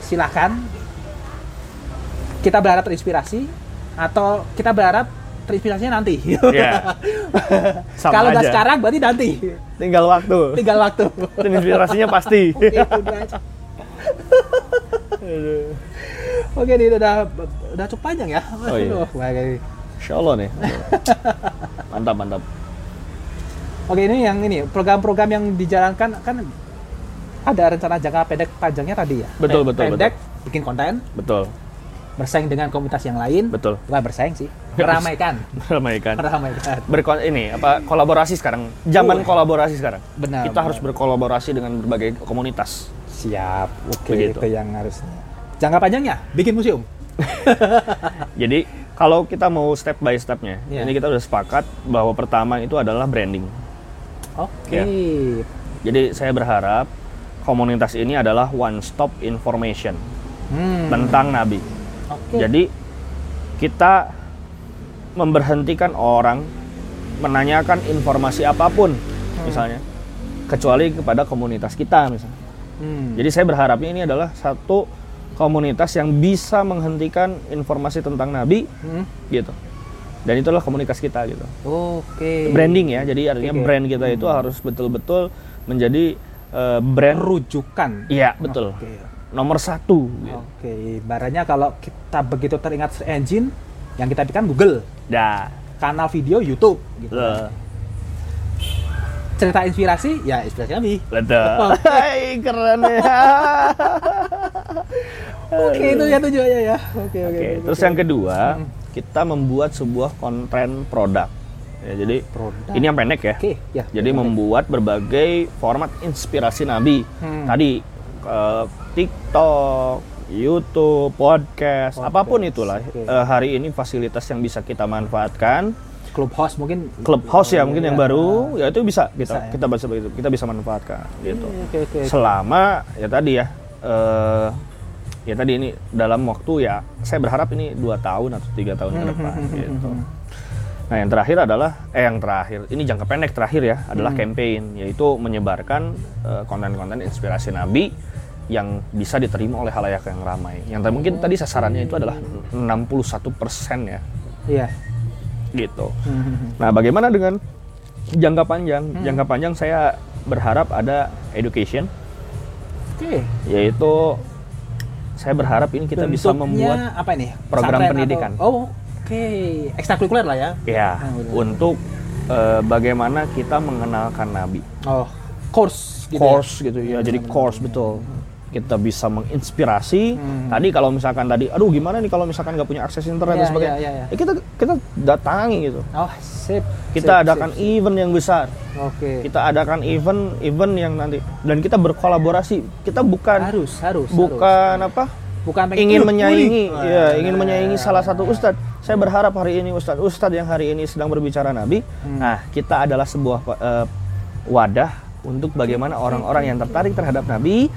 Speaker 2: silakan. Kita berharap terinspirasi atau kita berharap terinspirasinya nanti.
Speaker 3: Sama
Speaker 2: kalau nggak sekarang berarti nanti
Speaker 3: Tinggal waktu.
Speaker 2: tinggal waktu
Speaker 3: Dan inspirasinya pasti.
Speaker 2: Oke, ini udah udah cukup panjang ya.
Speaker 3: Oh, iya.
Speaker 2: Wah.
Speaker 3: Insya Allah nih. Mantap, mantap.
Speaker 2: Oke, ini yang ini program-program yang dijalankan kan ada rencana jangka pendek panjangnya tadi ya.
Speaker 3: Betul,
Speaker 2: Pe-
Speaker 3: betul,
Speaker 2: Pendek bikin konten,
Speaker 3: Betul,
Speaker 2: bersaing dengan komunitas yang lain.
Speaker 3: betul.
Speaker 2: Bukan bersaing sih, meramaikan.
Speaker 3: Ramaikan.
Speaker 2: meramaikan.
Speaker 3: Berkon ini apa kolaborasi sekarang. Zaman
Speaker 2: Oh.
Speaker 3: kolaborasi sekarang.
Speaker 2: Benar.
Speaker 3: Kita
Speaker 2: benar.
Speaker 3: harus berkolaborasi dengan berbagai komunitas.
Speaker 2: siap. Oke,
Speaker 3: Begitu.
Speaker 2: itu yang harusnya. Jangka panjangnya bikin museum.
Speaker 3: Jadi kalau kita mau step by stepnya,
Speaker 2: Iya.
Speaker 3: ini kita udah sepakat bahwa pertama itu adalah branding.
Speaker 2: Oke.
Speaker 3: Ya. Jadi saya berharap komunitas ini adalah one stop information
Speaker 2: Hmm.
Speaker 3: tentang Nabi.
Speaker 2: Oke.
Speaker 3: Jadi kita memberhentikan orang menanyakan informasi apa pun, misalnya, kecuali kepada komunitas kita misalnya.
Speaker 2: Hmm.
Speaker 3: Jadi saya berharapnya ini adalah satu komunitas yang bisa menghentikan informasi tentang Nabi,
Speaker 2: Hmm.
Speaker 3: gitu. Dan itulah komunitas kita gitu.
Speaker 2: Oke.
Speaker 3: Branding ya, jadi artinya
Speaker 2: Oke.
Speaker 3: brand kita itu harus betul-betul menjadi eh, brand.
Speaker 2: rujukan.
Speaker 3: Iya betul.
Speaker 2: Oke.
Speaker 3: Nomor satu. gitu.
Speaker 2: Oke, ibaratnya kalau kita begitu teringat engine, yang kita pikirkan Google,
Speaker 3: Dah.
Speaker 2: kanal video YouTube, gitu.
Speaker 3: Betul.
Speaker 2: Cerita inspirasi, ya inspirasi Nabi.
Speaker 3: Betul. Hai, keren ya.
Speaker 2: Oke, itu ya tujuannya ya. Oke, oke.
Speaker 3: Terus yang kedua,
Speaker 2: Hmm.
Speaker 3: kita membuat sebuah konten produk. Ya, jadi
Speaker 2: Produk.
Speaker 3: ini yang pendek ya.
Speaker 2: Oke, ya.
Speaker 3: Jadi membuat berbagai format inspirasi Nabi.
Speaker 2: Hmm.
Speaker 3: Tadi eh, TikTok, YouTube, podcast,
Speaker 2: Podcast,
Speaker 3: apa pun itulah.
Speaker 2: oke.
Speaker 3: Eh, hari ini fasilitas yang bisa kita manfaatkan.
Speaker 2: Clubhouse mungkin
Speaker 3: Clubhouse ya mungkin yang
Speaker 2: Iya.
Speaker 3: baru, ya itu bisa kita
Speaker 2: Bisa ya.
Speaker 3: kita bisa begitu, kita bisa manfaatkan gitu.
Speaker 2: Oke, oke. oke.
Speaker 3: Selama ya tadi ya, eh, ya tadi ini dalam waktu ya, saya berharap ini dua tahun atau tiga tahun ke depan gitu. Nah yang terakhir adalah, eh yang terakhir, ini jangka pendek terakhir ya, adalah
Speaker 2: Hmm.
Speaker 3: campaign, yaitu menyebarkan eh, konten-konten inspirasi Nabi yang bisa diterima oleh halayak yang ramai. Yang tadi- mungkin tadi sasarannya itu adalah 61 persen ya,
Speaker 2: Iya.
Speaker 3: gitu.
Speaker 2: Hmm, hmm, hmm.
Speaker 3: Nah bagaimana dengan jangka panjang?
Speaker 2: Hmm.
Speaker 3: Jangka panjang saya berharap ada education,
Speaker 2: Oke.
Speaker 3: yaitu saya berharap ini kita bisa
Speaker 2: Bentuknya
Speaker 3: membuat
Speaker 2: apa ini?
Speaker 3: program
Speaker 2: Pesantren
Speaker 3: pendidikan.
Speaker 2: atau- oh, oke. Ekstrakurikuler lah ya.
Speaker 3: ya
Speaker 2: Ah, betul.
Speaker 3: untuk eh, bagaimana kita mengenalkan Nabi.
Speaker 2: Oh, course gitu. ya?
Speaker 3: course gitu ya jadi course betul kita bisa menginspirasi
Speaker 2: Hmm.
Speaker 3: tadi kalau misalkan tadi aduh gimana nih kalau misalkan nggak punya akses internet
Speaker 2: Iya,
Speaker 3: dan sebagainya
Speaker 2: iya, iya, iya.
Speaker 3: ya kita kita datangi gitu
Speaker 2: Oh, sip.
Speaker 3: kita
Speaker 2: sip,
Speaker 3: adakan
Speaker 2: sip,
Speaker 3: event yang besar.
Speaker 2: Oke.
Speaker 3: kita adakan event event yang nanti dan kita berkolaborasi kita bukan
Speaker 2: harus, harus.
Speaker 3: bukan apa
Speaker 2: harus. bukan pengen,
Speaker 3: ingin
Speaker 2: "Ih,
Speaker 3: menyaingi
Speaker 2: uli."
Speaker 3: ya ingin menyaingi salah satu ustadz saya berharap hari ini ustadz ustadz yang hari ini sedang berbicara nabi
Speaker 2: Hmm.
Speaker 3: nah kita adalah sebuah eh, wadah untuk bagaimana orang-orang yang tertarik terhadap nabi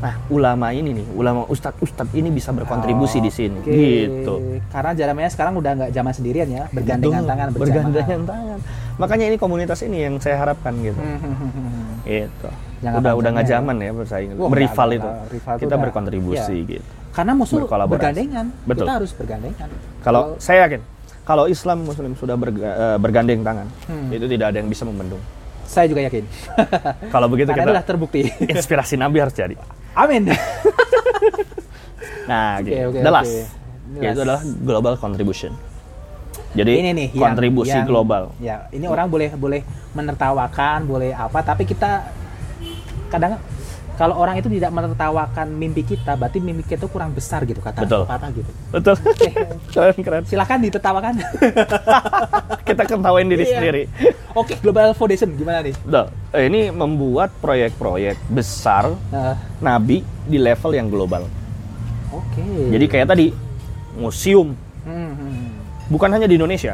Speaker 3: nah ulama ini nih ulama ustadz ustadz ini bisa berkontribusi di sini
Speaker 2: Oke.
Speaker 3: gitu
Speaker 2: Karena zamannya sekarang udah nggak zaman sendirian ya, bergandengan
Speaker 3: Betul,
Speaker 2: tangan,
Speaker 3: bergandengan tangan makanya ini komunitas ini yang saya harapkan gitu
Speaker 2: Hmm,
Speaker 3: gitu
Speaker 2: Jangka
Speaker 3: udah udah nggak
Speaker 2: ya.
Speaker 3: zaman ya bersaing
Speaker 2: Wah,
Speaker 3: berival
Speaker 2: nggak,
Speaker 3: itu
Speaker 2: rival
Speaker 3: kita
Speaker 2: udah-
Speaker 3: berkontribusi
Speaker 2: iya.
Speaker 3: gitu
Speaker 2: Karena musuh bergandengan.
Speaker 3: Betul.
Speaker 2: Kita harus bergandengan.
Speaker 3: Kalau saya yakin, kalau Islam Muslim sudah berga- eh, bergandeng tangan,
Speaker 2: Hmm.
Speaker 3: itu tidak ada yang bisa membendung.
Speaker 2: Saya juga yakin.
Speaker 3: Kalau begitu
Speaker 2: Karena
Speaker 3: kita
Speaker 2: itulah terbukti.
Speaker 3: inspirasi Nabi harus jadi.
Speaker 2: Amin.
Speaker 3: Nah,
Speaker 2: Oke,
Speaker 3: gitu.
Speaker 2: oke,
Speaker 3: The last, yaitu
Speaker 2: last.
Speaker 3: adalah global contribution. Jadi
Speaker 2: ini nih yang-
Speaker 3: kontribusi
Speaker 2: yang-
Speaker 3: global.
Speaker 2: Ya, ini orang boleh boleh menertawakan, boleh apa, tapi kita kadang kalau orang itu tidak menertawakan mimpi kita, berarti mimpi kita itu kurang besar gitu kata
Speaker 3: Betul.
Speaker 2: kata gitu.
Speaker 3: Betul. keren keren.
Speaker 2: Silakan ditertawakan.
Speaker 3: Kita ketawain diri
Speaker 2: Iya.
Speaker 3: sendiri.
Speaker 2: Oke, Global Foundation gimana nih?
Speaker 3: Betul. Eh, Ini membuat proyek-proyek besar
Speaker 2: Nah,
Speaker 3: nabi di level yang global.
Speaker 2: Oke.
Speaker 3: Jadi kayak tadi museum
Speaker 2: Hmm, hmm.
Speaker 3: bukan hanya di Indonesia,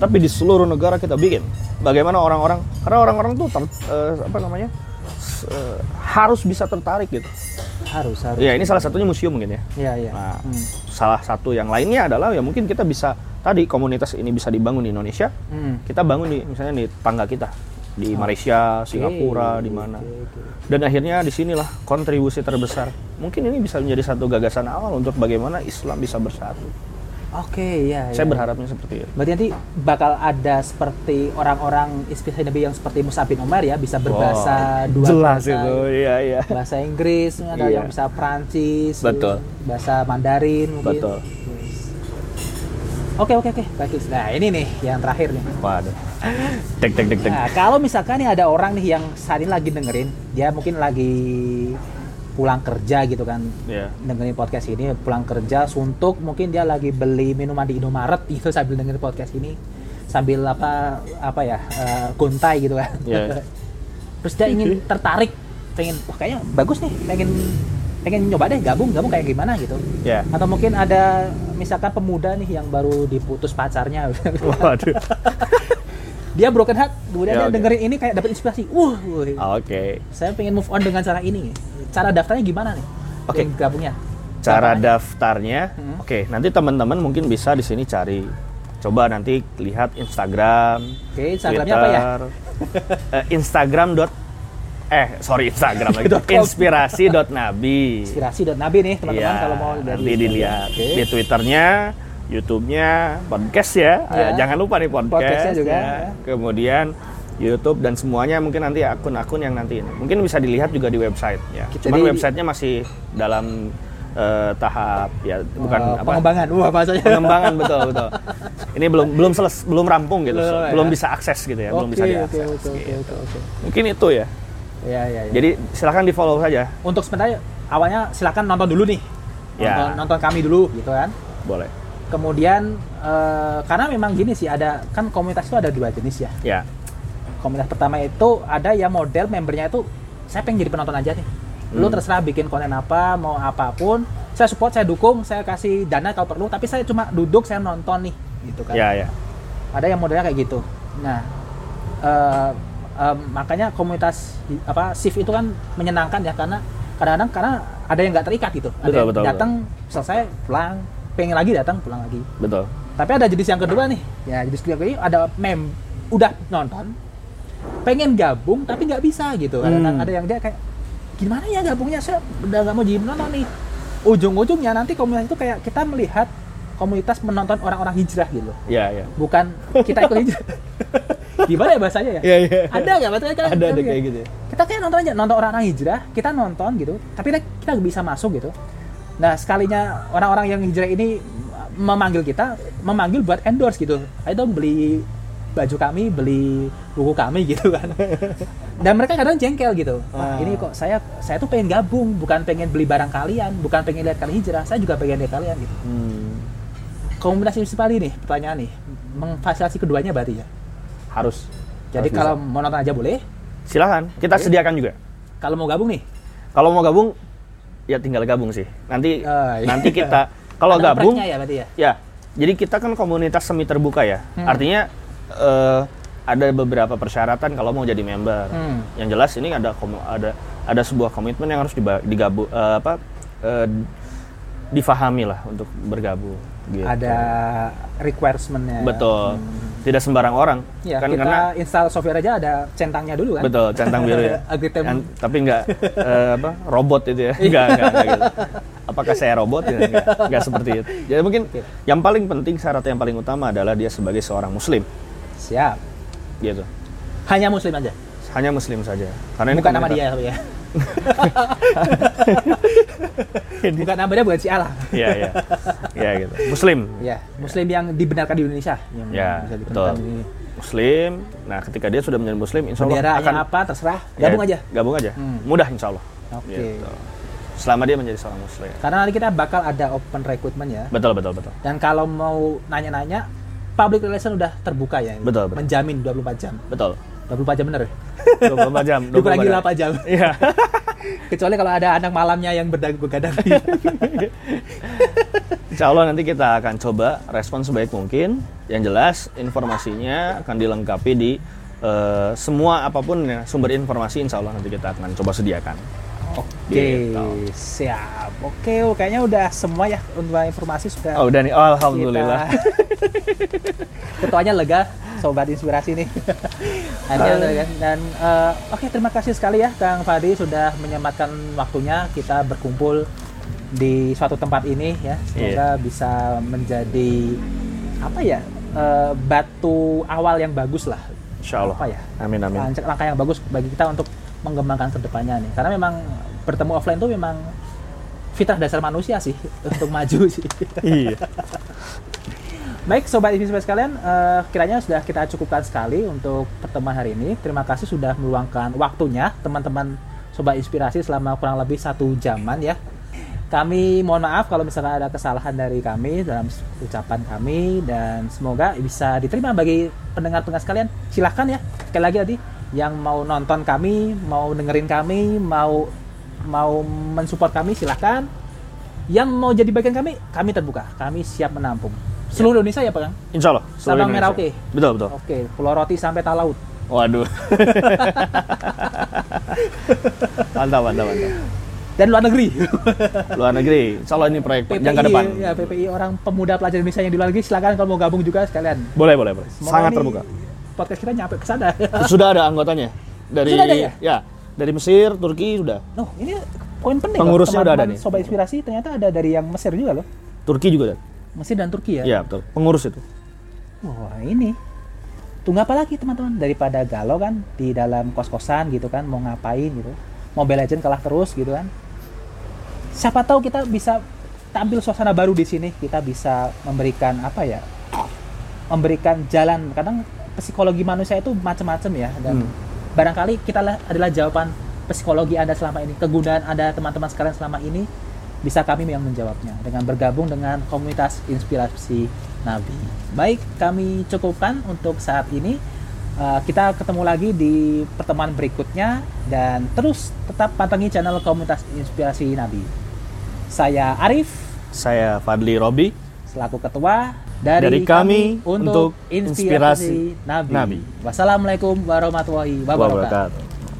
Speaker 3: tapi di seluruh negara kita bikin. Bagaimana orang-orang karena orang-orang tuh ter- eh, apa namanya s- eh, harus bisa tertarik gitu.
Speaker 2: harus harus.
Speaker 3: Ya ini salah satunya museum mungkin ya.
Speaker 2: Iya, iya.
Speaker 3: Nah,
Speaker 2: Hmm.
Speaker 3: salah satu yang lainnya adalah ya mungkin kita bisa tadi komunitas ini bisa dibangun di Indonesia,
Speaker 2: Hmm.
Speaker 3: kita bangun di misalnya di tangga kita di Malaysia, Singapura, di mana.
Speaker 2: Oke, oke.
Speaker 3: Dan akhirnya di sinilah kontribusi terbesar. Mungkin ini bisa menjadi satu gagasan awal untuk bagaimana Islam bisa bersatu.
Speaker 2: Oke, ya.
Speaker 3: Saya
Speaker 2: ya.
Speaker 3: berharapnya seperti itu.
Speaker 2: Berarti nanti bakal ada seperti orang-orang inspirasi Nabi yang seperti Musa bin Umar ya, bisa berbahasa
Speaker 3: Wah,
Speaker 2: dua
Speaker 3: jelas
Speaker 2: bahasa.
Speaker 3: itu, iya iya.
Speaker 2: Bahasa Inggris, ada
Speaker 3: Iya.
Speaker 2: yang bisa Prancis,
Speaker 3: Betul.
Speaker 2: bahasa Mandarin mungkin.
Speaker 3: Betul.
Speaker 2: Oke oke oke bagus. Nah ini nih yang terakhir nih.
Speaker 3: Waduh. Tek tek tek tek.
Speaker 2: Nah kalau misalkan nih ada orang nih yang saat ini lagi dengerin, dia mungkin lagi pulang kerja gitu kan,
Speaker 3: Iya.
Speaker 2: dengerin podcast ini pulang kerja suntuk mungkin dia lagi beli minuman di Indomaret gitu sambil dengerin podcast ini sambil apa apa ya eh, gontai gitu kan
Speaker 3: Iya.
Speaker 2: terus dia ingin tertarik pengen wah kayaknya bagus nih pengen pengen nyoba deh gabung gabung kayak gimana gitu
Speaker 3: Ya.
Speaker 2: atau mungkin ada misalkan pemuda nih yang baru diputus pacarnya
Speaker 3: Waduh.
Speaker 2: Dia broken heart kemudian
Speaker 3: Ya,
Speaker 2: dia
Speaker 3: oke.
Speaker 2: dengerin ini kayak dapat inspirasi wih,
Speaker 3: Oke.
Speaker 2: saya pengen move on dengan cara ini cara daftarnya gimana nih
Speaker 3: Oke.
Speaker 2: Pengen gabungnya
Speaker 3: Cara daftarnya,
Speaker 2: Hmm.
Speaker 3: oke. Nanti teman-teman mungkin bisa di sini cari. Coba nanti lihat Instagram,
Speaker 2: oke instagramnya apa ya
Speaker 3: Twitter, eh, Instagram dot eh sorry Instagram lagi
Speaker 2: Dot
Speaker 3: inspirasi dot nabi
Speaker 2: inspirasi dan nabi nih teman-teman
Speaker 3: Iya,
Speaker 2: kalau mau dari
Speaker 3: nanti dilihat
Speaker 2: Oke.
Speaker 3: di Twitternya YouTube-nya podcast ya
Speaker 2: Iya.
Speaker 3: jangan lupa nih podcast
Speaker 2: Podcastnya juga.
Speaker 3: ya. kemudian YouTube dan semuanya mungkin nanti akun-akun yang nanti ini mungkin bisa dilihat juga di website ya
Speaker 2: Kita
Speaker 3: cuman
Speaker 2: di-
Speaker 3: websitenya masih dalam eh, tahap ya bukan
Speaker 2: Eh,
Speaker 3: apa
Speaker 2: pengembangan wah bahasanya
Speaker 3: pengembangan betul betul ini belum belum seles belum rampung gitu
Speaker 2: Belum,
Speaker 3: belum
Speaker 2: ya.
Speaker 3: bisa akses gitu ya belum
Speaker 2: Oke,
Speaker 3: bisa diakses
Speaker 2: oke, oke,
Speaker 3: gitu.
Speaker 2: oke, oke.
Speaker 3: mungkin itu ya
Speaker 2: Ya, ya, ya.
Speaker 3: jadi silahkan di follow saja
Speaker 2: untuk sementara awalnya silakan nonton dulu nih.
Speaker 3: Ya.
Speaker 2: Nonton, nonton kami dulu gitu kan.
Speaker 3: boleh
Speaker 2: Kemudian eh, karena memang gini sih ada kan komunitas itu ada dua jenis ya.
Speaker 3: ya
Speaker 2: Komunitas pertama itu ada yang model membernya itu saya pengen jadi penonton aja nih. Lu
Speaker 3: Hmm.
Speaker 2: terserah bikin konten apa, mau apa pun, saya support, saya dukung, saya kasih dana kalau perlu, tapi saya cuma duduk saya nonton nih gitu kan.
Speaker 3: ya ya
Speaker 2: ada yang modelnya kayak gitu nah eh, em, makanya komunitas apa shift itu kan menyenangkan ya karena kadang-kadang karena ada yang nggak terikat gitu ada
Speaker 3: Betul,
Speaker 2: yang
Speaker 3: betul,
Speaker 2: datang selesai pulang pengen lagi datang pulang lagi
Speaker 3: betul
Speaker 2: tapi ada jenis yang kedua nih ya jenis kedua ini ada mem udah nonton pengen gabung tapi nggak bisa gitu kadang-kadang
Speaker 3: Hmm.
Speaker 2: ada yang dia kayak gimana ya gabungnya saya udah nggak mau jadi penonton nih ujung-ujungnya nanti komunitas itu kayak kita melihat komunitas menonton orang-orang hijrah gitu
Speaker 3: ya ya
Speaker 2: bukan kita ikut hijrah. Gimana ya bahasanya ya?
Speaker 3: Iya, iya.
Speaker 2: Ada nggak bahasanya kan?
Speaker 3: ada ada kayak
Speaker 2: ya?
Speaker 3: gitu ya.
Speaker 2: Kita kayak nonton aja, nonton orang-orang hijrah, kita nonton gitu, tapi kita, kita nggak bisa masuk gitu. Nah sekalinya orang-orang yang hijrah ini memanggil kita, memanggil buat endorse gitu. Ayo dong beli baju kami, beli buku kami gitu kan. Dan mereka kadang jengkel gitu. Wah,
Speaker 3: Ah.
Speaker 2: ini kok saya saya tuh pengen gabung, bukan pengen beli barang kalian, bukan pengen lihat kalian hijrah, saya juga pengen lihat kalian gitu.
Speaker 3: Hmm,
Speaker 2: Komunitas Inspirasi nih, pertanyaan nih, memfasilitasi keduanya berarti ya.
Speaker 3: harus
Speaker 2: Jadi
Speaker 3: Harus
Speaker 2: kalau
Speaker 3: bisa.
Speaker 2: mau nonton aja boleh.
Speaker 3: silakan kita
Speaker 2: Oke.
Speaker 3: sediakan juga
Speaker 2: Kalau mau gabung nih,
Speaker 3: kalau mau gabung ya tinggal gabung sih nanti
Speaker 2: Oh, iya.
Speaker 3: nanti kita kalau
Speaker 2: ada
Speaker 3: gabung
Speaker 2: ya berarti ya.
Speaker 3: ya jadi kita kan komunitas semi terbuka ya
Speaker 2: Hmm.
Speaker 3: artinya eh, ada beberapa persyaratan kalau mau jadi member
Speaker 2: Hmm.
Speaker 3: yang jelas ini ada ada ada sebuah komitmen yang harus diba- digabu eh, apa eh, difahami lah untuk bergabung gitu.
Speaker 2: Ada requirementnya.
Speaker 3: betul
Speaker 2: Hmm.
Speaker 3: Tidak sembarang orang
Speaker 2: Ya,
Speaker 3: kan
Speaker 2: kita
Speaker 3: karena
Speaker 2: install software aja ada centangnya dulu kan.
Speaker 3: betul centang biru ya. Yang- tapi nggak eh, apa robot itu ya nggak nggak nggak gitu. apakah saya robot ya nggak nggak seperti itu jadi mungkin
Speaker 2: Oke.
Speaker 3: yang paling penting syarat yang paling utama adalah dia sebagai seorang muslim
Speaker 2: Siap.
Speaker 3: gitu
Speaker 2: Hanya muslim aja.
Speaker 3: hanya muslim saja karena ini
Speaker 2: Bukan nama
Speaker 3: komunitas-
Speaker 2: dia ya. Bukan namanya bukan si Allah.
Speaker 3: Iya, iya. Iya gitu. Muslim.
Speaker 2: Ya, Muslim yang dibenarkan di Indonesia. Yang
Speaker 3: Ya,
Speaker 2: bisa
Speaker 3: betul.
Speaker 2: di
Speaker 3: Muslim. Nah, ketika dia sudah menjadi muslim, insya Allah
Speaker 2: Benderanya
Speaker 3: akan
Speaker 2: apa terserah,
Speaker 3: Ya,
Speaker 2: gabung aja.
Speaker 3: Gabung aja.
Speaker 2: Hmm.
Speaker 3: Mudah insya Allah.
Speaker 2: Oke.
Speaker 3: Gitu. Selama dia menjadi seorang muslim.
Speaker 2: Karena nanti kita bakal ada open recruitment ya.
Speaker 3: Betul, betul, betul.
Speaker 2: Dan kalau mau nanya-nanya, public relation udah terbuka ya.
Speaker 3: Betul, betul.
Speaker 2: Menjamin 24 jam.
Speaker 3: Betul.
Speaker 2: 24 jam bener ya?
Speaker 3: 24 jam. 24
Speaker 2: Dikurangi
Speaker 3: jam.
Speaker 2: 8 jam.
Speaker 3: Iya.
Speaker 2: Kecuali kalau ada anak malamnya yang berdagang-begadang.
Speaker 3: Insya Allah nanti kita akan coba respon sebaik mungkin. Yang jelas informasinya akan dilengkapi di eh, semua apa pun ya, sumber informasi Insya Allah nanti kita akan coba sediakan.
Speaker 2: Oke,
Speaker 3: Gitu.
Speaker 2: siap. Oke, oh, kayaknya udah semua ya untuk informasi sudah.
Speaker 3: Oh udah nih, oh, alhamdulillah.
Speaker 2: Ketuanya lega, sobat inspirasi nih. Dan, dan, eh, oke terima kasih sekali ya Kang Fadi sudah menyempatkan waktunya kita berkumpul di suatu tempat ini ya. Semoga bisa menjadi apa ya eh, batu awal yang bagus lah.
Speaker 3: Insya Allah.
Speaker 2: Apa ya?
Speaker 3: Amin amin.
Speaker 2: Langkah yang bagus bagi kita untuk mengembangkan ke depannya nih. Karena memang bertemu offline itu memang fitrah dasar manusia sih untuk maju sih.
Speaker 3: Iya.
Speaker 2: Baik, sobat inspirasi sekalian, eh, kiranya sudah kita cukupkan sekali untuk pertemuan hari ini. Terima kasih sudah meluangkan waktunya, teman-teman sobat inspirasi selama kurang lebih satu jaman ya. Kami mohon maaf kalau misalkan ada kesalahan dari kami dalam ucapan kami dan semoga bisa diterima bagi pendengar-pendengar sekalian. Silahkan ya, sekali lagi tadi yang mau nonton kami, mau dengerin kami, mau mau mensupport kami silahkan. Yang mau jadi bagian kami, kami terbuka. Kami siap menampung. Seluruh Indonesia ya Pak Kang?
Speaker 3: Insya Allah.
Speaker 2: Sabang Merauke.
Speaker 3: Betul betul.
Speaker 2: Oke, Pulau Roti sampai Talaut.
Speaker 3: Waduh. mantap mantap mantap.
Speaker 2: Dan luar negeri.
Speaker 3: Luar negeri. Insya Allah ini proyek
Speaker 2: PPI,
Speaker 3: jangka depan.
Speaker 2: ya PPI orang pemuda pelajar Indonesia yang di luar negeri silakan kalau mau gabung juga sekalian.
Speaker 3: Boleh boleh boleh.
Speaker 2: Semoga
Speaker 3: Sangat terbuka.
Speaker 2: Podcast kita nyampe ke sana.
Speaker 3: Sudah ada anggotanya dari
Speaker 2: Sudah ada ya?
Speaker 3: Dari Mesir, Turki sudah.
Speaker 2: Noh, ini poin penting.
Speaker 3: Pengurusnya
Speaker 2: loh.
Speaker 3: udah ada nih.
Speaker 2: Sobat inspirasi ternyata ada dari yang Mesir juga loh.
Speaker 3: Turki juga ada.
Speaker 2: Mesir dan Turki ya.
Speaker 3: Iya betul. Pengurus itu.
Speaker 2: Wah ini tunggu apa lagi teman-teman daripada galau kan di dalam kos-kosan gitu kan mau ngapain gitu Mobile Legend kalah terus gitu kan siapa tahu kita bisa tampil suasana baru di sini kita bisa memberikan apa ya memberikan jalan kadang psikologi manusia itu macam-macam ya dan
Speaker 3: Hmm.
Speaker 2: Barangkali kita lah- adalah jawaban psikologi anda selama ini kegunaan anda teman-teman sekalian selama ini bisa kami yang menjawabnya dengan bergabung dengan komunitas inspirasi Nabi. Baik, kami cukupkan untuk saat ini. Uh, kita ketemu lagi di pertemuan berikutnya dan terus tetap pantangi channel komunitas inspirasi Nabi. Saya Arif
Speaker 3: Saya Fadli Robi.
Speaker 2: selaku ketua dari,
Speaker 3: Dari kami untuk
Speaker 2: inspirasi,
Speaker 3: inspirasi
Speaker 2: Nabi.
Speaker 3: Nabi.
Speaker 2: Wassalamualaikum warahmatullahi wabarakatuh.
Speaker 3: Wabarakatuh.